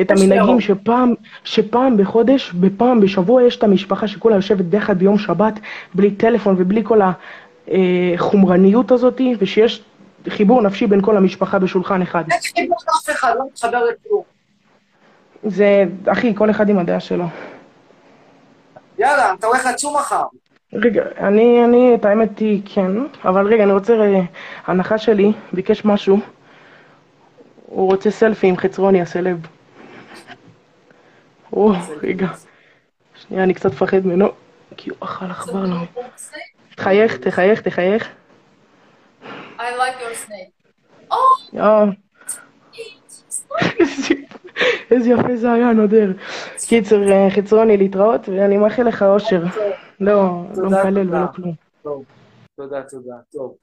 את המנהגים שפעם, שפעם בחודש, בפעם בשבוע יש את המשפחה שכולה יושבת ביחד ביום שבת, בלי טלפון ובלי כל החומרניות הזאת, ושיש חיבור נפשי בין כל המשפחה בשולחן אחד. אין חיבור לאף אחד, לא מתחבר לכלום. זה, אחי, כל אחד עם הדעה שלו. יאללה, אתה הולך לצום מחר. רגע, אני, אני, את האמת היא כן, אבל רגע, אני רוצה, אה, הנחה שלי, ביקש משהו, הוא רוצה סלפי עם חצרוני הסלב. או, רגע, שנייה, אני קצת מפחד ממנו, כי הוא אכל עכבר לו. תחייך, תחייך, תחייך. I like your snake. Oh, איזה יפה זה היה, נודר. קיצר, אה, חצרוני, להתראות, ואני מאחל לך אושר. לא, לא מקלל. ולא כלום. טוב, תודה, תודה, טוב.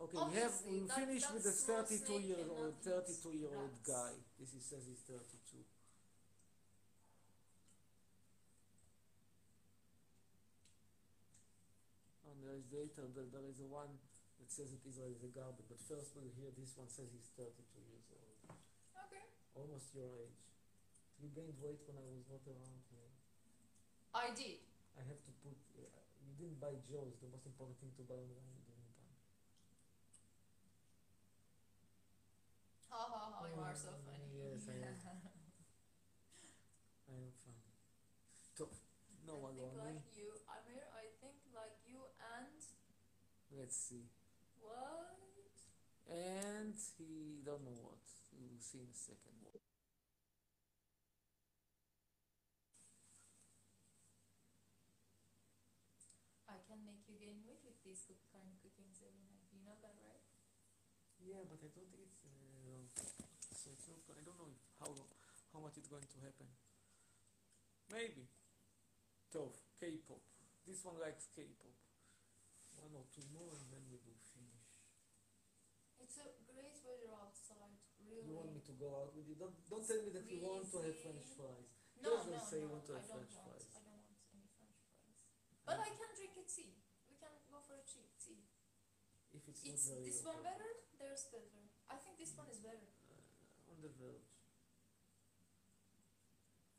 Okay, we have, we finish with the 32 year old, 32 year old guy. This is says he's 32. And there is later, there, there is a one that says that Israel is a garbage, but first we'll hear this one says he's 32 years old. okay. Almost your age. You gained weight when I was not around here. I did. I have to put. Uh, you didn't buy Joe's. The most important thing to buy online, you didn't buy. Ha ha ha! You are so mm, funny. Yes, I am. I am funny. So, no I one think like you, Amir. I think like you and. Let's see. What? And he don't know what. We'll see in a second. Don't think it's. Uh, so it's not. I don't know how how much it's going to happen. Maybe. Tov, K-pop. This one likes K-pop. One or two more, and then we will finish. It's a great weather outside, really. You want me to go out with you? Don't don't tell me that you want to have French fries. No, Just no, say you want to have French want. fries. I don't want any French fries. But I can drink a tea. We can go for a cheap tea. If it's, It's not very this hot. one better. There's better. I think this one is better. Uh, on the verge.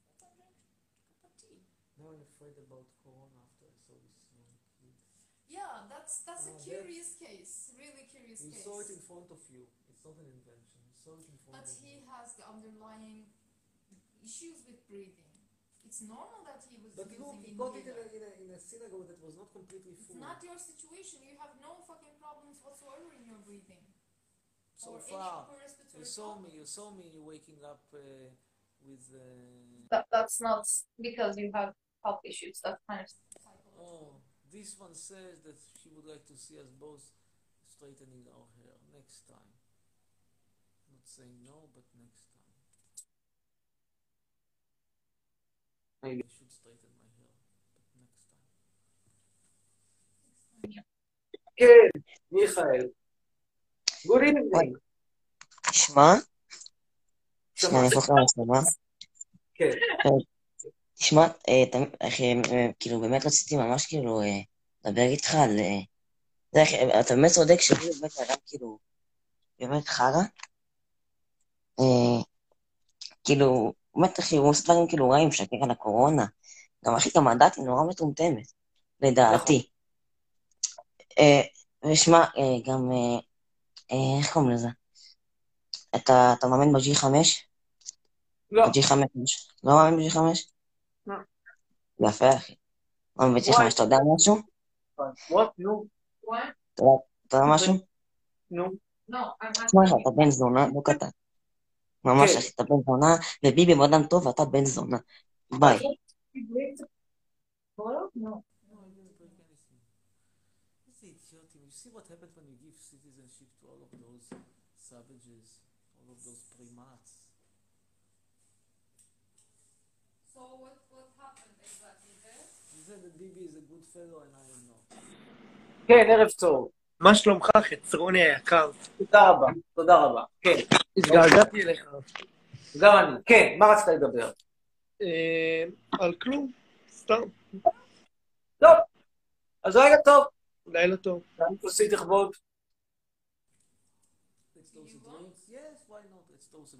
We can drink a cup of tea. Now I'm afraid about Corona after I saw this young kid. Yeah, that's that's a Ah, curious case. Really curious You case. saw it in front of you. It's not an invention. You saw it in front But of he has the underlying issues with breathing. It's normal that he was But using look, he got it in a, in, a, in a synagogue that was not completely full. It's not your situation. You have no fucking problems whatsoever in your breathing. so or far. You saw problem. me. You saw me waking up uh, with. Uh, That, that's not because you have health issues. That's kind of oh, this one says that she would like to see us both straightening our hair next time. Not saying no, but next I should straighten my hair, but next time. כן, מיכאל. Good evening. תשמע, שנייה, אני אהפוך למצלמה. כן. תשמע, אה, אה, כאילו, באמת רציתי ממש כאילו אה, לדבר איתך על... אתה באמת צודק שהוא באמת אדם כאילו, באמת חרא. כאילו, באמת אחי, הוא עושה דברים כאילו רעים, משקר על הקורונה. גם אחי, גם הדת היא נורא מטומטמת, לדעתי. אה, ושמע, אה, גם, אה, איך קוראים לזה? אתה, מאמין ב-G5? לא. ב-G5? לא מאמין ב-G5? לא. יפה, אחי. מאמין ב-G5, אתה יודע משהו? אתה יודע- משהו? נו. תשמע לך, אתה. בן זונה, לא קטן. ממש, כן. אחי, אתה בן זונה, וביבי אדם טוב ואתה בן זונה. ביי. Hello? No. No, I didn't break anything. It's idiotic. You see what happens when you give citizenship to all of those savages, all of those primats. So what what happened exactly there? You said that Bibi is a good fellow and I am not. כן, ערב טוב. מה שלומך, חצרוני היקר? תודה רבה, תודה רבה. כן, התגעגעתי אליך. גם אני. כן, מה רצית לדבר? אה, על כלום, סתם. טוב, אז רגע טוב. לילה טוב. גם. Yes,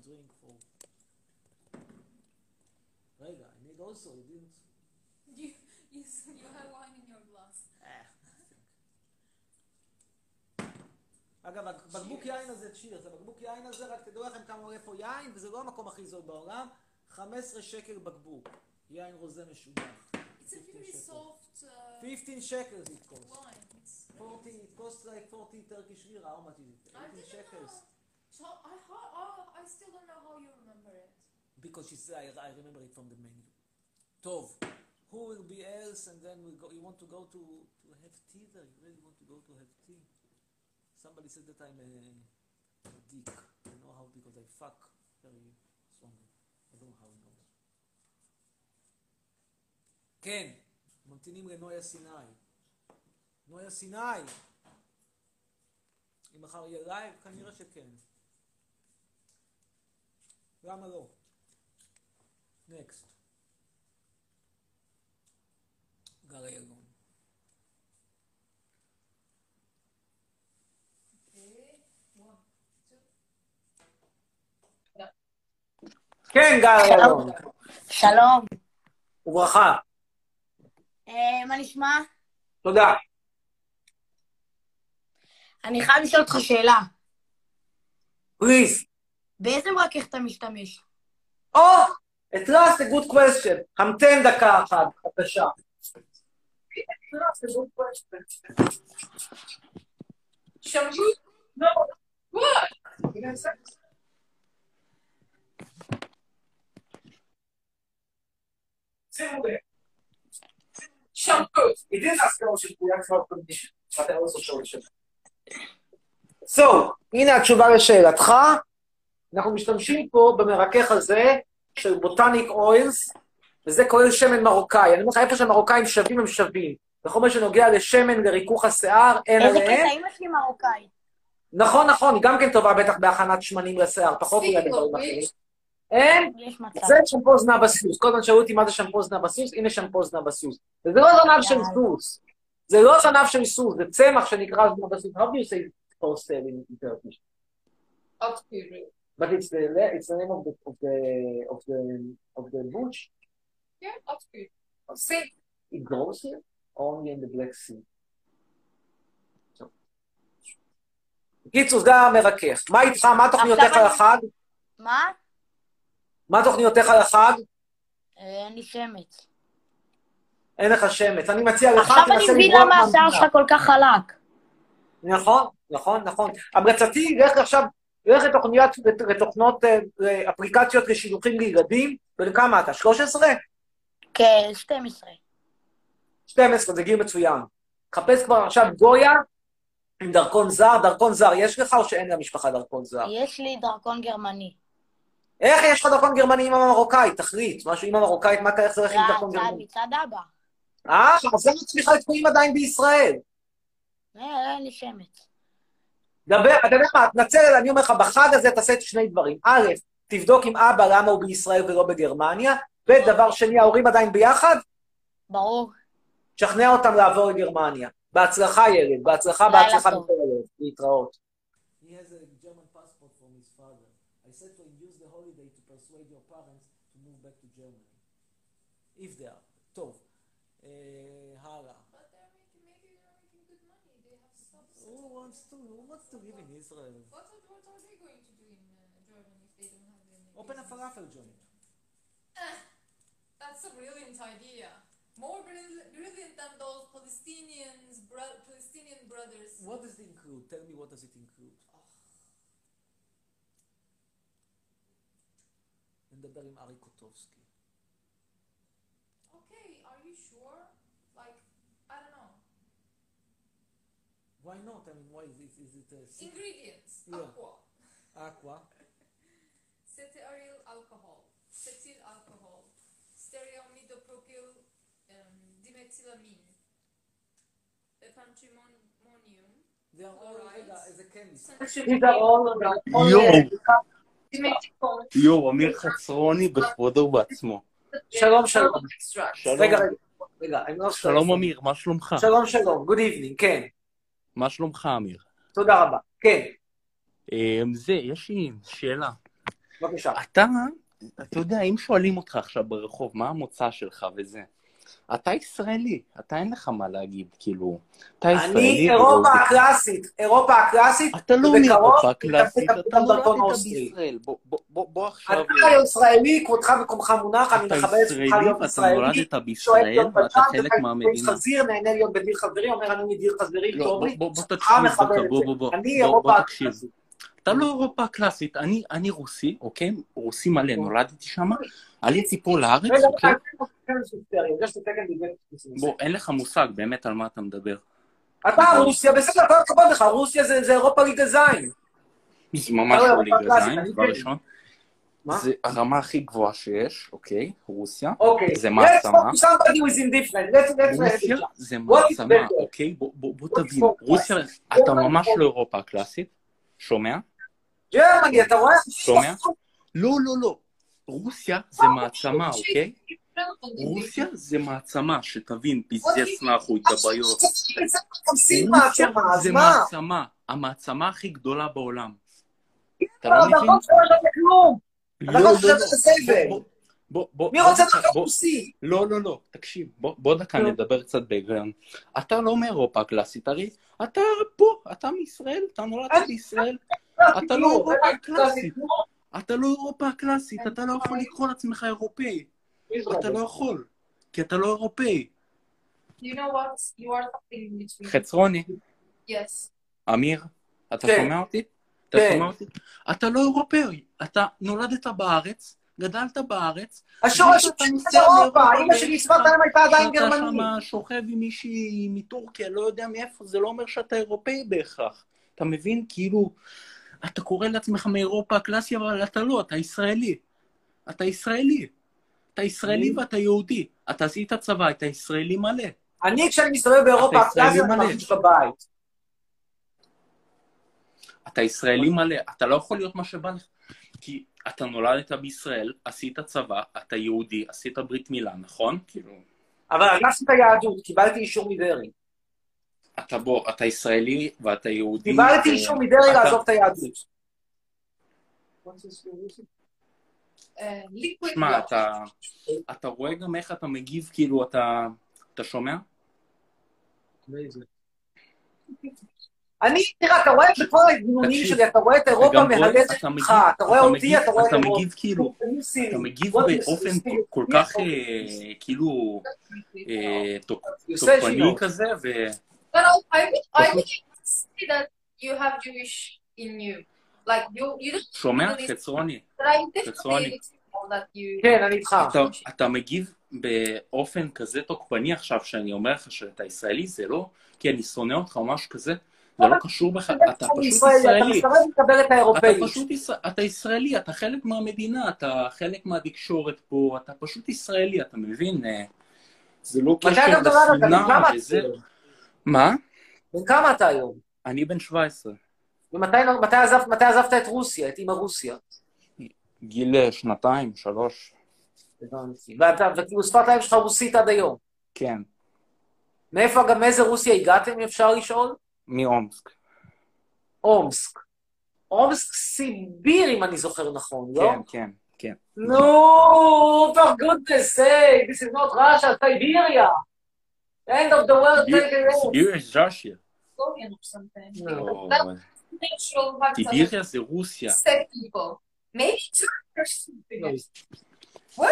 drink for... רגע, I need also, you didn't... You you you have wine in your glass. Ah, אגב, הבקבוק יין הזה, צ'ירס, הבקבוק יין הזה, רק תדעו לכם כמה עולה פה יין, וזה לא המקום הכי זול בעולם, 15 שקל בקבוק. יין רוזה משוגע. It's a very soft uh, 15 shekels it costs. wine. It's 40, it costs like 40 Turkish lira. How much is it? I 18 didn't shekels. know. So I, oh, I still don't know how you remember it. Because she said, I, I remember it from the menu. Tov, who will be else and then we'll go, you want to go to, to have tea there? You really want to go to have tea? Somebody said that I'm a, a dick. I know how because I fuck very strongly. I don't know how he knows. כן, ממתינים לנויה סיני. נויה סיני! אם מחר יהיה לייב, כנראה שכן. למה לא? נקסט. גל איילון. Okay. One, two. כן, גל איילון. שלום. וברכה. אה, מה נשמע? תודה. אני חייב לשאול אותך שאלה. פליז. באיזה מרכך אתה משתמש? או! At last a good question. המתן דקה אחת, בבקשה. At last a good question. Shampoo? No. What? Give me a second. שימו לב. Shampoo. It is asking shampoo, that's not condition. But I also show shampoo. So, הנה התשובה לשאלתך. אנחנו משתמשים פה במרכך הזה של בוטניק אוילס, וזה כולל שמן מרוקאי. אני אומר לך, איפה שהמרוקאים שווים, הם שווים. בכל מה שנוגע לשמן לריכוך השיער, אין איזה עליהם. קטע, אמא שלי מרוקאית. נכון, נכון, היא גם כן טובה בטח בהכנת שמנים לשיער, פחות אולי בדברים אחרים. אין? מצב. זה שמפו זנב הסוס. כל הזמן שאלו אותי מה זה שמפו זנב הסוס, הנה שמפו זנב הסוס. וזה לא זנב של סוס. זה לא זנב של סוס, זה צמח שנקרא זנב הסוס. How do you say postel in in Turkish? But it's the it's the name of the of the of the of the bush. Yeah, atkuyruğu. See, it grows here only in the Black Sea. So. בקיצור, זה המרכך. מה איתך? מה תוכניותיך לחג? מה? מה תוכניותיך לחג? אה, אין לי שמץ. אין לך שמץ. אני מציע לך, עכשיו אני מבין למה השיער. שלך כל כך חלק. נכון, נכון, נכון. המלצתי, לך עכשיו, לך לתוכניות, לתוכנות, אה, לאפליקציות לשידוכים לילדים, ולכמה אתה? 13? כן, 12. 12, זה גיל מצוין. חפש כבר עכשיו גויה עם דרכון זר, דרכון זר יש לך או שאין למשפחה דרכון זר? יש לי דרכון גרמני. איך יש לך דרכון גרמני עם המרוקאית? תחליט, משהו עם המרוקאית, מה איך זה הולך עם זה דרכון גרמני? מצד אבא. אה, אז למה צריכה תקועים עדיין בישראל? אה, אין לי שמץ. דבר, אתה יודע מה, תנצל, אני אומר לך, בחג הזה תעשה את שני דברים. א', תבדוק עם אבא למה הוא בישראל ולא בגרמניה, ודבר שני, ההורים עדיין ביחד, ברור. תשכנע אותם לעבור לגרמניה. בהצלחה, ילד, בהצלחה, בהצלחה. מכל הלב. להתראות. wants to, who wants to live in Israel? What, are- what are they going to do in uh, Germany if they don't have any? Open a business? falafel joint. Eh, that's a brilliant idea. More brill- brilliant than those Palestinians, bro- Palestinian brothers. What does it include? Tell me what does it include. נדבר עם ארי קוטובסקי. Okay, are you sure? Why not? I mean, why is it, is it a secret? Ingredients. Yeah. Aqua. Aqua. Cetyl alcohol. Cetyl alcohol. Stereomidopropyl um, dimethylamine. Epantrimonium. They are all, Alright. רגע, איזה chemist. These are all- יואו, יואו, אמיר חצרוני בכבודו ובעצמו. שלום, שלום. רגע, רגע. רגע, I'm not שלום. אמיר, מה שלומך? שלום, שלום. Good evening, כן. מה שלומך אמיר? תודה רבה. כן, אמ, זה, יש לי שאלה. בבקשה. אתה, אתה יודע, אם שואלים אותך עכשיו ברחוב, מה המוצא שלך וזה, אתה ישראלי, אתה אין לך מה להגיד, כאילו, אתה ישראלי. אני אירופה ויהודי. הקלאסית, אירופה הקלאסית, אתה לא מאירופה הקלאסית, אתה נולדת. בישראל. בוא- בוא- בוא בוא עכשיו... אתה ישראלי, כבודך במקומך מונח, אני אתה מכבד ישראלי להיות ישראלי, נולדת שואף בישראל ואתה חלק מהמדינה. חזיר, נהנה להיות בדיר חברי, אומר אני מדיר חברי, לא, טוב לי, בוא, תקשיב בוא. בוא, בוא, תקשיב. הקלאסית. אתה לא אירופה הקלאסית, אני, רוסי, אוקיי? רוסי מלא, נולדתי שם, עליתי פה לארץ, אוקיי? בוא, אין לך מושג באמת על מה אתה מדבר. אתה רוסיה, בסדר, כל הכבוד לך, רוסיה זה אירופה ליגה זין. זה ממש לא לא ליגה זין, דבר. ראשון. זה הרמה הכי גבוהה שיש, אוקיי? רוסיה. אוקיי, זה מעצמה. רוסיה זה מעצמה? אוקיי? בוא, תבין. רוסיה? אתה ממש לא אירופה הקלאסית, שומע? גרמני, אתה רואה? שומע? לא, לא, לא. רוסיה זה מעצמה, אוקיי? רוסיה זה מעצמה, שתבין, פיזס נחו, התבעיות. סין רוסיה זה מה? מעצמה, המעצמה הכי גדולה בעולם. אתה לא, לא מבין? לא. אתה לא, לא לא, חושב לא. על סבל. בוא, בוא, מי רוצה רוסי? לא, לא, לא, תקשיב, בוא, בוא דקה. נדבר קצת בהיגיון. אתה לא מאירופה הקלאסית, הרי אתה פה, אתה מישראל, אתה נולדת בישראל, אתה לא אירופה הקלאסית. אתה לא אירופה הקלאסית, אתה לא יכול לקרוא לעצמך אירופאי. אתה לא יכול, כי אתה לא אירופאי. חצרוני, Yes. אמיר, אתה כן. שומע אותי? אתה כן. שומע אותי? אתה לא אירופאי, אתה נולדת בארץ, גדלת בארץ. השורש זה אירופה, אמא שלי שפת האם הייתה עדיין שאתה גרמנית. שם שוכב עם מישהי מטורקיה, לא יודע מאיפה, זה לא אומר שאתה אירופאי בהכרח. אתה מבין? כאילו, אתה קורא לעצמך מאירופה הקלאסי, אבל אתה לא, אתה ישראלי. אתה ישראלי. אתה ישראלי ואתה יהודי. אתה עשית צבא, אתה ישראלי מלא. אני, כשאני מסתובב באירופה אתה ישראלי הקלאסית, אני מלא. מרגיש בבית. אתה ישראלי מלא, אתה לא יכול להיות מה שבא לך. כי אתה נולדת בישראל, עשית צבא, אתה יהודי, עשית ברית מילה, נכון? כאילו, אבל הרגשתי את היהדות, קיבלתי אישור מדרעי. אתה בוא, אתה ישראלי ואתה יהודי. קיבלתי אישור מדרעי לעזוב את היהדות. Liquid שמע, water. אתה, אתה רואה גם איך אתה מגיב, כאילו, אתה, אתה שומע? אני, תראה, אתה רואה בכל הגינונים תקשיב, שלי, אתה רואה את אתה אירופה מהלכת אתה ממך, מגיב- אתה רואה אתה אותי, אתה רואה את אתה אירופה. מגיב כאילו, אתה מגיב באופן כל כך, אה, כאילו, אה, תוקפני שינוי. כזה, ו... But I would, I would say that you have Jewish in you. Like you, you don't שומע? חצרוני, חצרוני. כן, אני איתך. אתה, אתה מגיב באופן כזה תוקפני עכשיו, שאני אומר לך שאתה ישראלי, זה לא כי אני שונא אותך או משהו כזה, זה לא קשור בך, אתה פשוט ישראלי, אתה ישראלי. מסרב לקבל את אתה האירופאית. פשוט ישראל, אתה ישראלי, אתה חלק מהמדינה, אתה חלק מהתקשורת פה, אתה פשוט ישראלי, אתה מבין? אה, זה לא קשר אתה? בן לשנאה אתה וזה. מה? בן כמה אתה היום? אני בן 17. ומתי מתי עזבת מתי עזבת את רוסיה, את אימא רוסיה? גיל אה, שנתיים, שלוש. הבנתי. ואתה, וכאילו שפת האם שלך רוסית עד היום. כן, מאיפה, גם מאיזה רוסיה הגעתם, אם אפשר לשאול? מאומסק. אומסק. אומסק סיביר, אם אני זוכר נכון, לא? כן, כן, כן. No, for goodness sake, this is not Russia, Siberia. End of the world, take it off. רוסיה. Estonian or רוסיה. Set people. Maybe is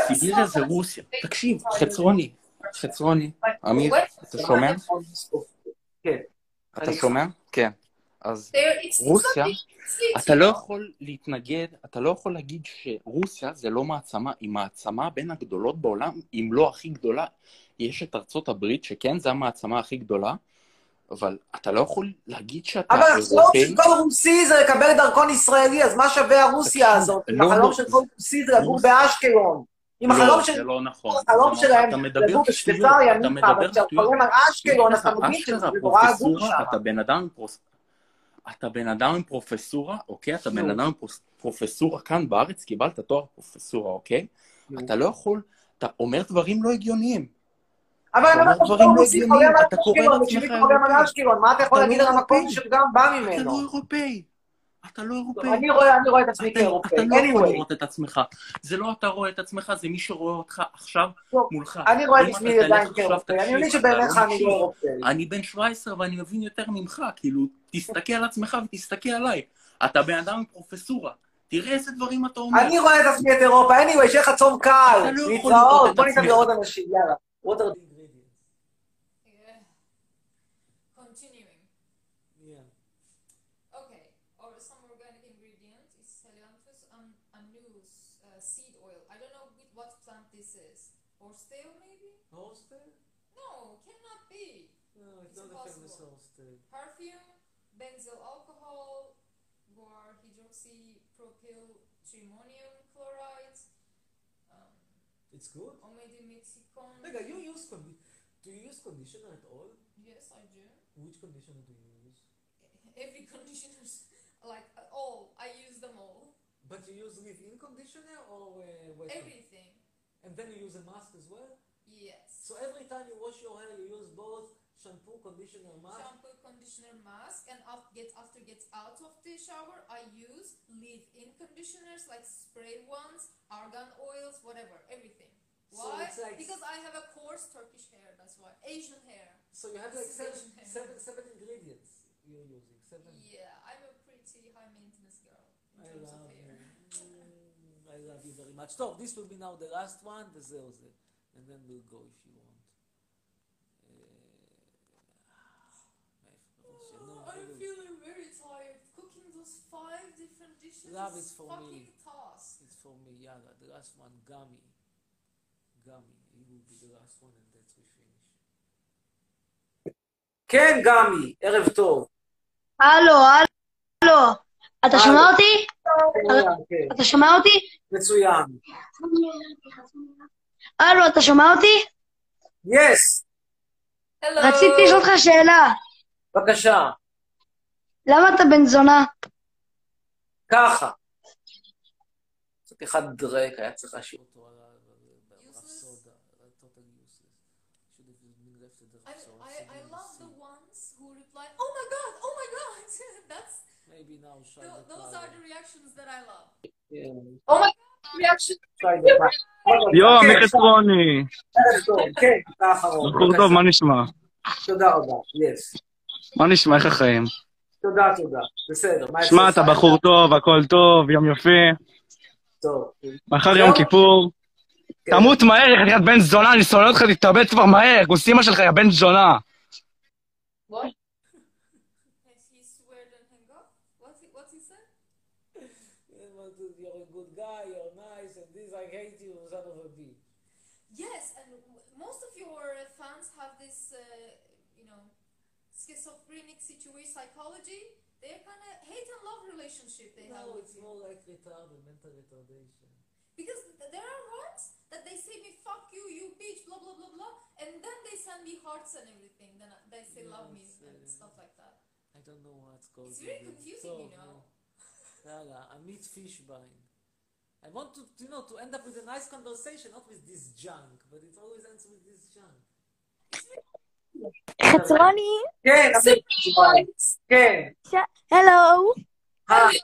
סיביריה זה? רוסיה. תקשיב, חצרוני, חצרוני, אמיר, אתה שומע? כן. אתה שומע? כן. אז רוסיה, אתה לא יכול להתנגד, אתה לא יכול להגיד שרוסיה זה לא מעצמה, היא מעצמה בין הגדולות בעולם, אם לא הכי גדולה. יש את ארצות הברית, שכן, זו המעצמה הכי גדולה, אבל אתה לא יכול להגיד שאתה אבל החלום אירופאי. של כל רוסי זה לקבל דרכון ישראלי, אז מה שווה הרוסיה תקשיב, הזאת? לא, החלום לא, של כל רוסי זה לגור רוסיה- באשקלון. אם החלום לא, של... זה לא נכון. החלום לא- שלהם לגור בשוויצריה, ניחא, אבל כשאתה. חולם על אשקלון, אתה מבין שזה נורא עגור פרופסורה, שם. אתה בן אדם עם פרוס... אתה בן אדם עם פרופסורה, אוקיי? אתה בן. אדם עם פרופסורה כאן בארץ, קיבלת תואר פרופסורה, אוקיי? אתה לא יכול, אתה אומר דברים לא הגיוניים. אבל אתה אני אומר לך לא רוסי חולם על אתה אשקלון, ושלי חולם על. אשקלון, מה אתה יכול אתה להגיד לא על המקום. שגם בא אתה ממנו? לא אירופאי. אתה לא אירופאי. אני רואה- אני רואה את עצמי אתה- כאירופאי. אתה לא יכול. לראות את עצמך. זה לא אתה רואה את עצמך, זה מי שרואה אותך עכשיו מולך. אני רואה את עצמי אתה עדיין כאירופאי. אני מבין אתה שבעיניך לא אני. לא אירופאי. אני בן 17 ואני מבין יותר ממך, כאילו, תסתכל על עצמך ותסתכל עליי. אתה בן אדם עם פרופסורה. תראה איזה דברים אתה אומר. אני רואה את עצמי את אירופה. anyway, שיהיה לך צום קל. אתה לא לראות להתראות. בוא ניתן. לעוד אנשים. יאללה. perfume, benzyl alcohol, or hydroxypropyl trimonium chloride. Um, it's good. Omedimixicon. Mega, you use condi- Do you use conditioner at all? Yes, I do. Which conditioner do you use? Every conditioners, like all. I use them all. But you use leave-in conditioner or uh. Everything. And then you use a mask as well. Yes. So every time you wash your hair, you use both shampoo, conditioner mask. Shampoo, conditioner mask. And after gets out of the shower, I use leave-in conditioners like spray ones, argan oils, whatever, everything. Why? So like because I have a coarse Turkish hair, that's why. Asian hair. So you have like seven, seven, seven ingredients you're using. Seven. Yeah, I'm a pretty high maintenance girl in I terms love of hair. Mm, I love you very much. So this will be now the last one, the zeoze, and then we'll go if you want. Those five different dishes Love is for fucking me. task. It's for me, yalla. The last one, gummy. Gummy. It will be the last one and that's we finish. כן, גמי, ערב טוב. הלו, הלו. אתה שומע אותי? כן, אתה שומע אותי? מצוין. הלו, אתה שומע אותי? יס, רציתי לשאול אותך שאלה. בבקשה. למה אתה בן זונה? ככה. קצת אחד דרק, היה צריך להשאיר אותו על ה- ברפסודה. total useless. Should have been left at the I, rapsoda, I, so I then love see. the ones who reply, "Oh my god, oh my god." That's Maybe now try tho- the those power. are the reactions that I love. Yeah. Oh my god, reaction. Try the power. יואו, כן, מי טוב, כן, אתה האחרון. בחור טוב, מה נשמע? תודה רבה, יס. מה נשמע, איך החיים? תודה, תודה. בסדר. מה שמע? אתה בחור טוב, הכל טוב, יום יפה. טוב. מחר יום כיפור. כן. תמות מהר, יא חתיכת בן זונה, אני שונא אותך, תתאבד כבר מהר, כוס אימא שלך, יא בן זונה. What? psychology, they're kind of hate and love relationship they no, have. No, it's you. more like retarded, mental retardation. Because th- there are words that they say me fuck you, you bitch, blah blah blah blah, and then they send me hearts and everything. Then uh, they say love me uh, and stuff like that. I don't know what's going. It's really uh, confusing, so, you know. Yala, I meet Fishbine. I want to, you know, to end up with a nice conversation, not with this junk. But it always ends with this junk. חצרוני? כן, עמית פישביין. כן. Hello. היי.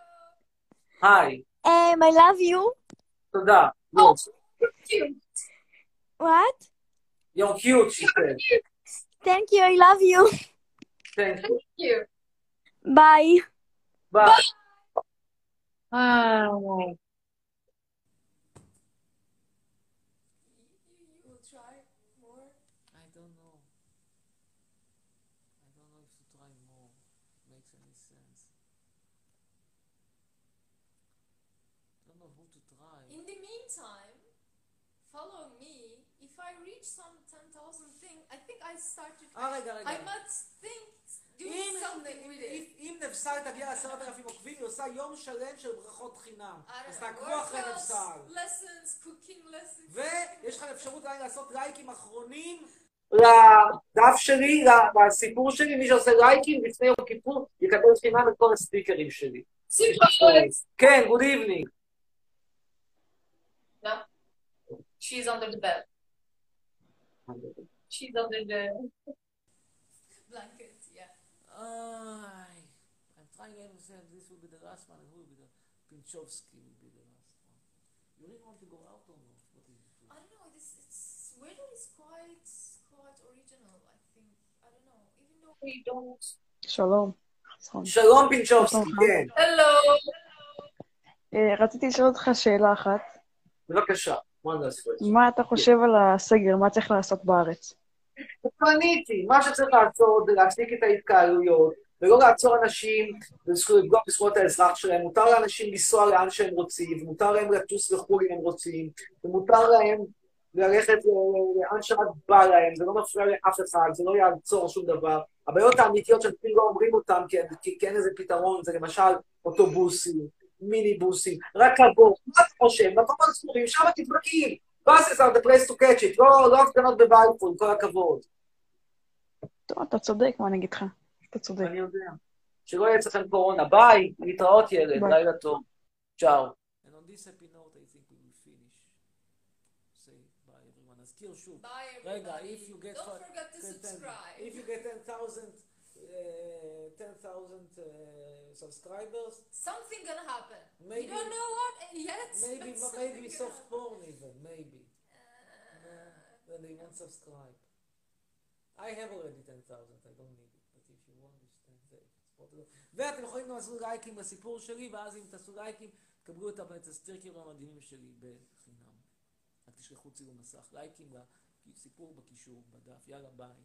היי. Um, I love you. תודה. Yes. What? You're cute, she said. Thank you, I love you. Thank you. Bye. Bye. You I started. אה, רגע, רגע. I must think doing אם. אם, אם נבסל תגיע לעשרת אלפים עוקבים, היא עושה יום שלם של ברכות חינם. אז תעקבו אחרי נבסל. lessons, cooking lessons. ויש לך אפשרות עדיין לעשות לייקים אחרונים לדף שלי, לסיפור שלי, מי שעושה לייקים לפני יום כיפור, יקבל חינם את כל הסטיקרים שלי. כן, good evening. No. She's under the bed. She's under the blanket, yeah. איי, I'm trying and say this will be the last one, and who will be the Pinchovsky will be the last one. You really want to go out or not? What is it? I don't know. This it's weather is quite quite original. I think I don't know. Even though we don't. שלום. נכון. שלום פינצ'ובסקי? כן. Hello. אה, רציתי לשאול אותך שאלה אחת. בבקשה. מה אתה חושב על הסגר? מה צריך לעשות בארץ? פניתי, מה שצריך לעשות זה להפסיק את ההתקהלויות, ולא לעצור אנשים ולפגוע בזכויות האזרח שלהם. מותר לאנשים לנסוע לאן שהם רוצים, ומותר להם לטוס לחו"ל אם הם רוצים, ומותר להם ללכת לאן שרק בא להם, זה לא מפריע לאף אחד, זה לא יעצור שום דבר. הבעיות האמיתיות שאנשים לא אומרים אותן כי, כי, כי אין איזה פתרון, זה למשל אוטובוסים, מיניבוסים, רכבות, מה אתה חושב? מקומות סגורים, שם נדבקים. Buses are the place to catch it, לא, לא הפגנות בבלפור, כל הכבוד. טוב, אתה צודק, מה אני אגיד לך? אתה צודק. אני יודע. שלא יהיה אצלכם קורונה. ביי, להתראות ילד, ביי. לילה טוב. צ'או. And on this happy note, I think we will finish. Say bye everybody. if you get... Don't forget to 10,000 subscribe. If you get 10,000 uh, 10,000 uh, subscribers, Something gonna happen. Maybe- we don't know what yet. maybe but maybe soft porn even, maybe. Then they won't subscribe. I have already 10,000, I don't need it, but if you want, it's 10,000. ואתם יכולים גם לעשות לייקים לסיפור שלי, ואז אם תעשו לייקים, תקבלו את את הסטיקרים המדהימים שלי בחינם. רק תשלחו צילום מסך. לייקים לסיפור בקישור, בדף. יאללה, ביי.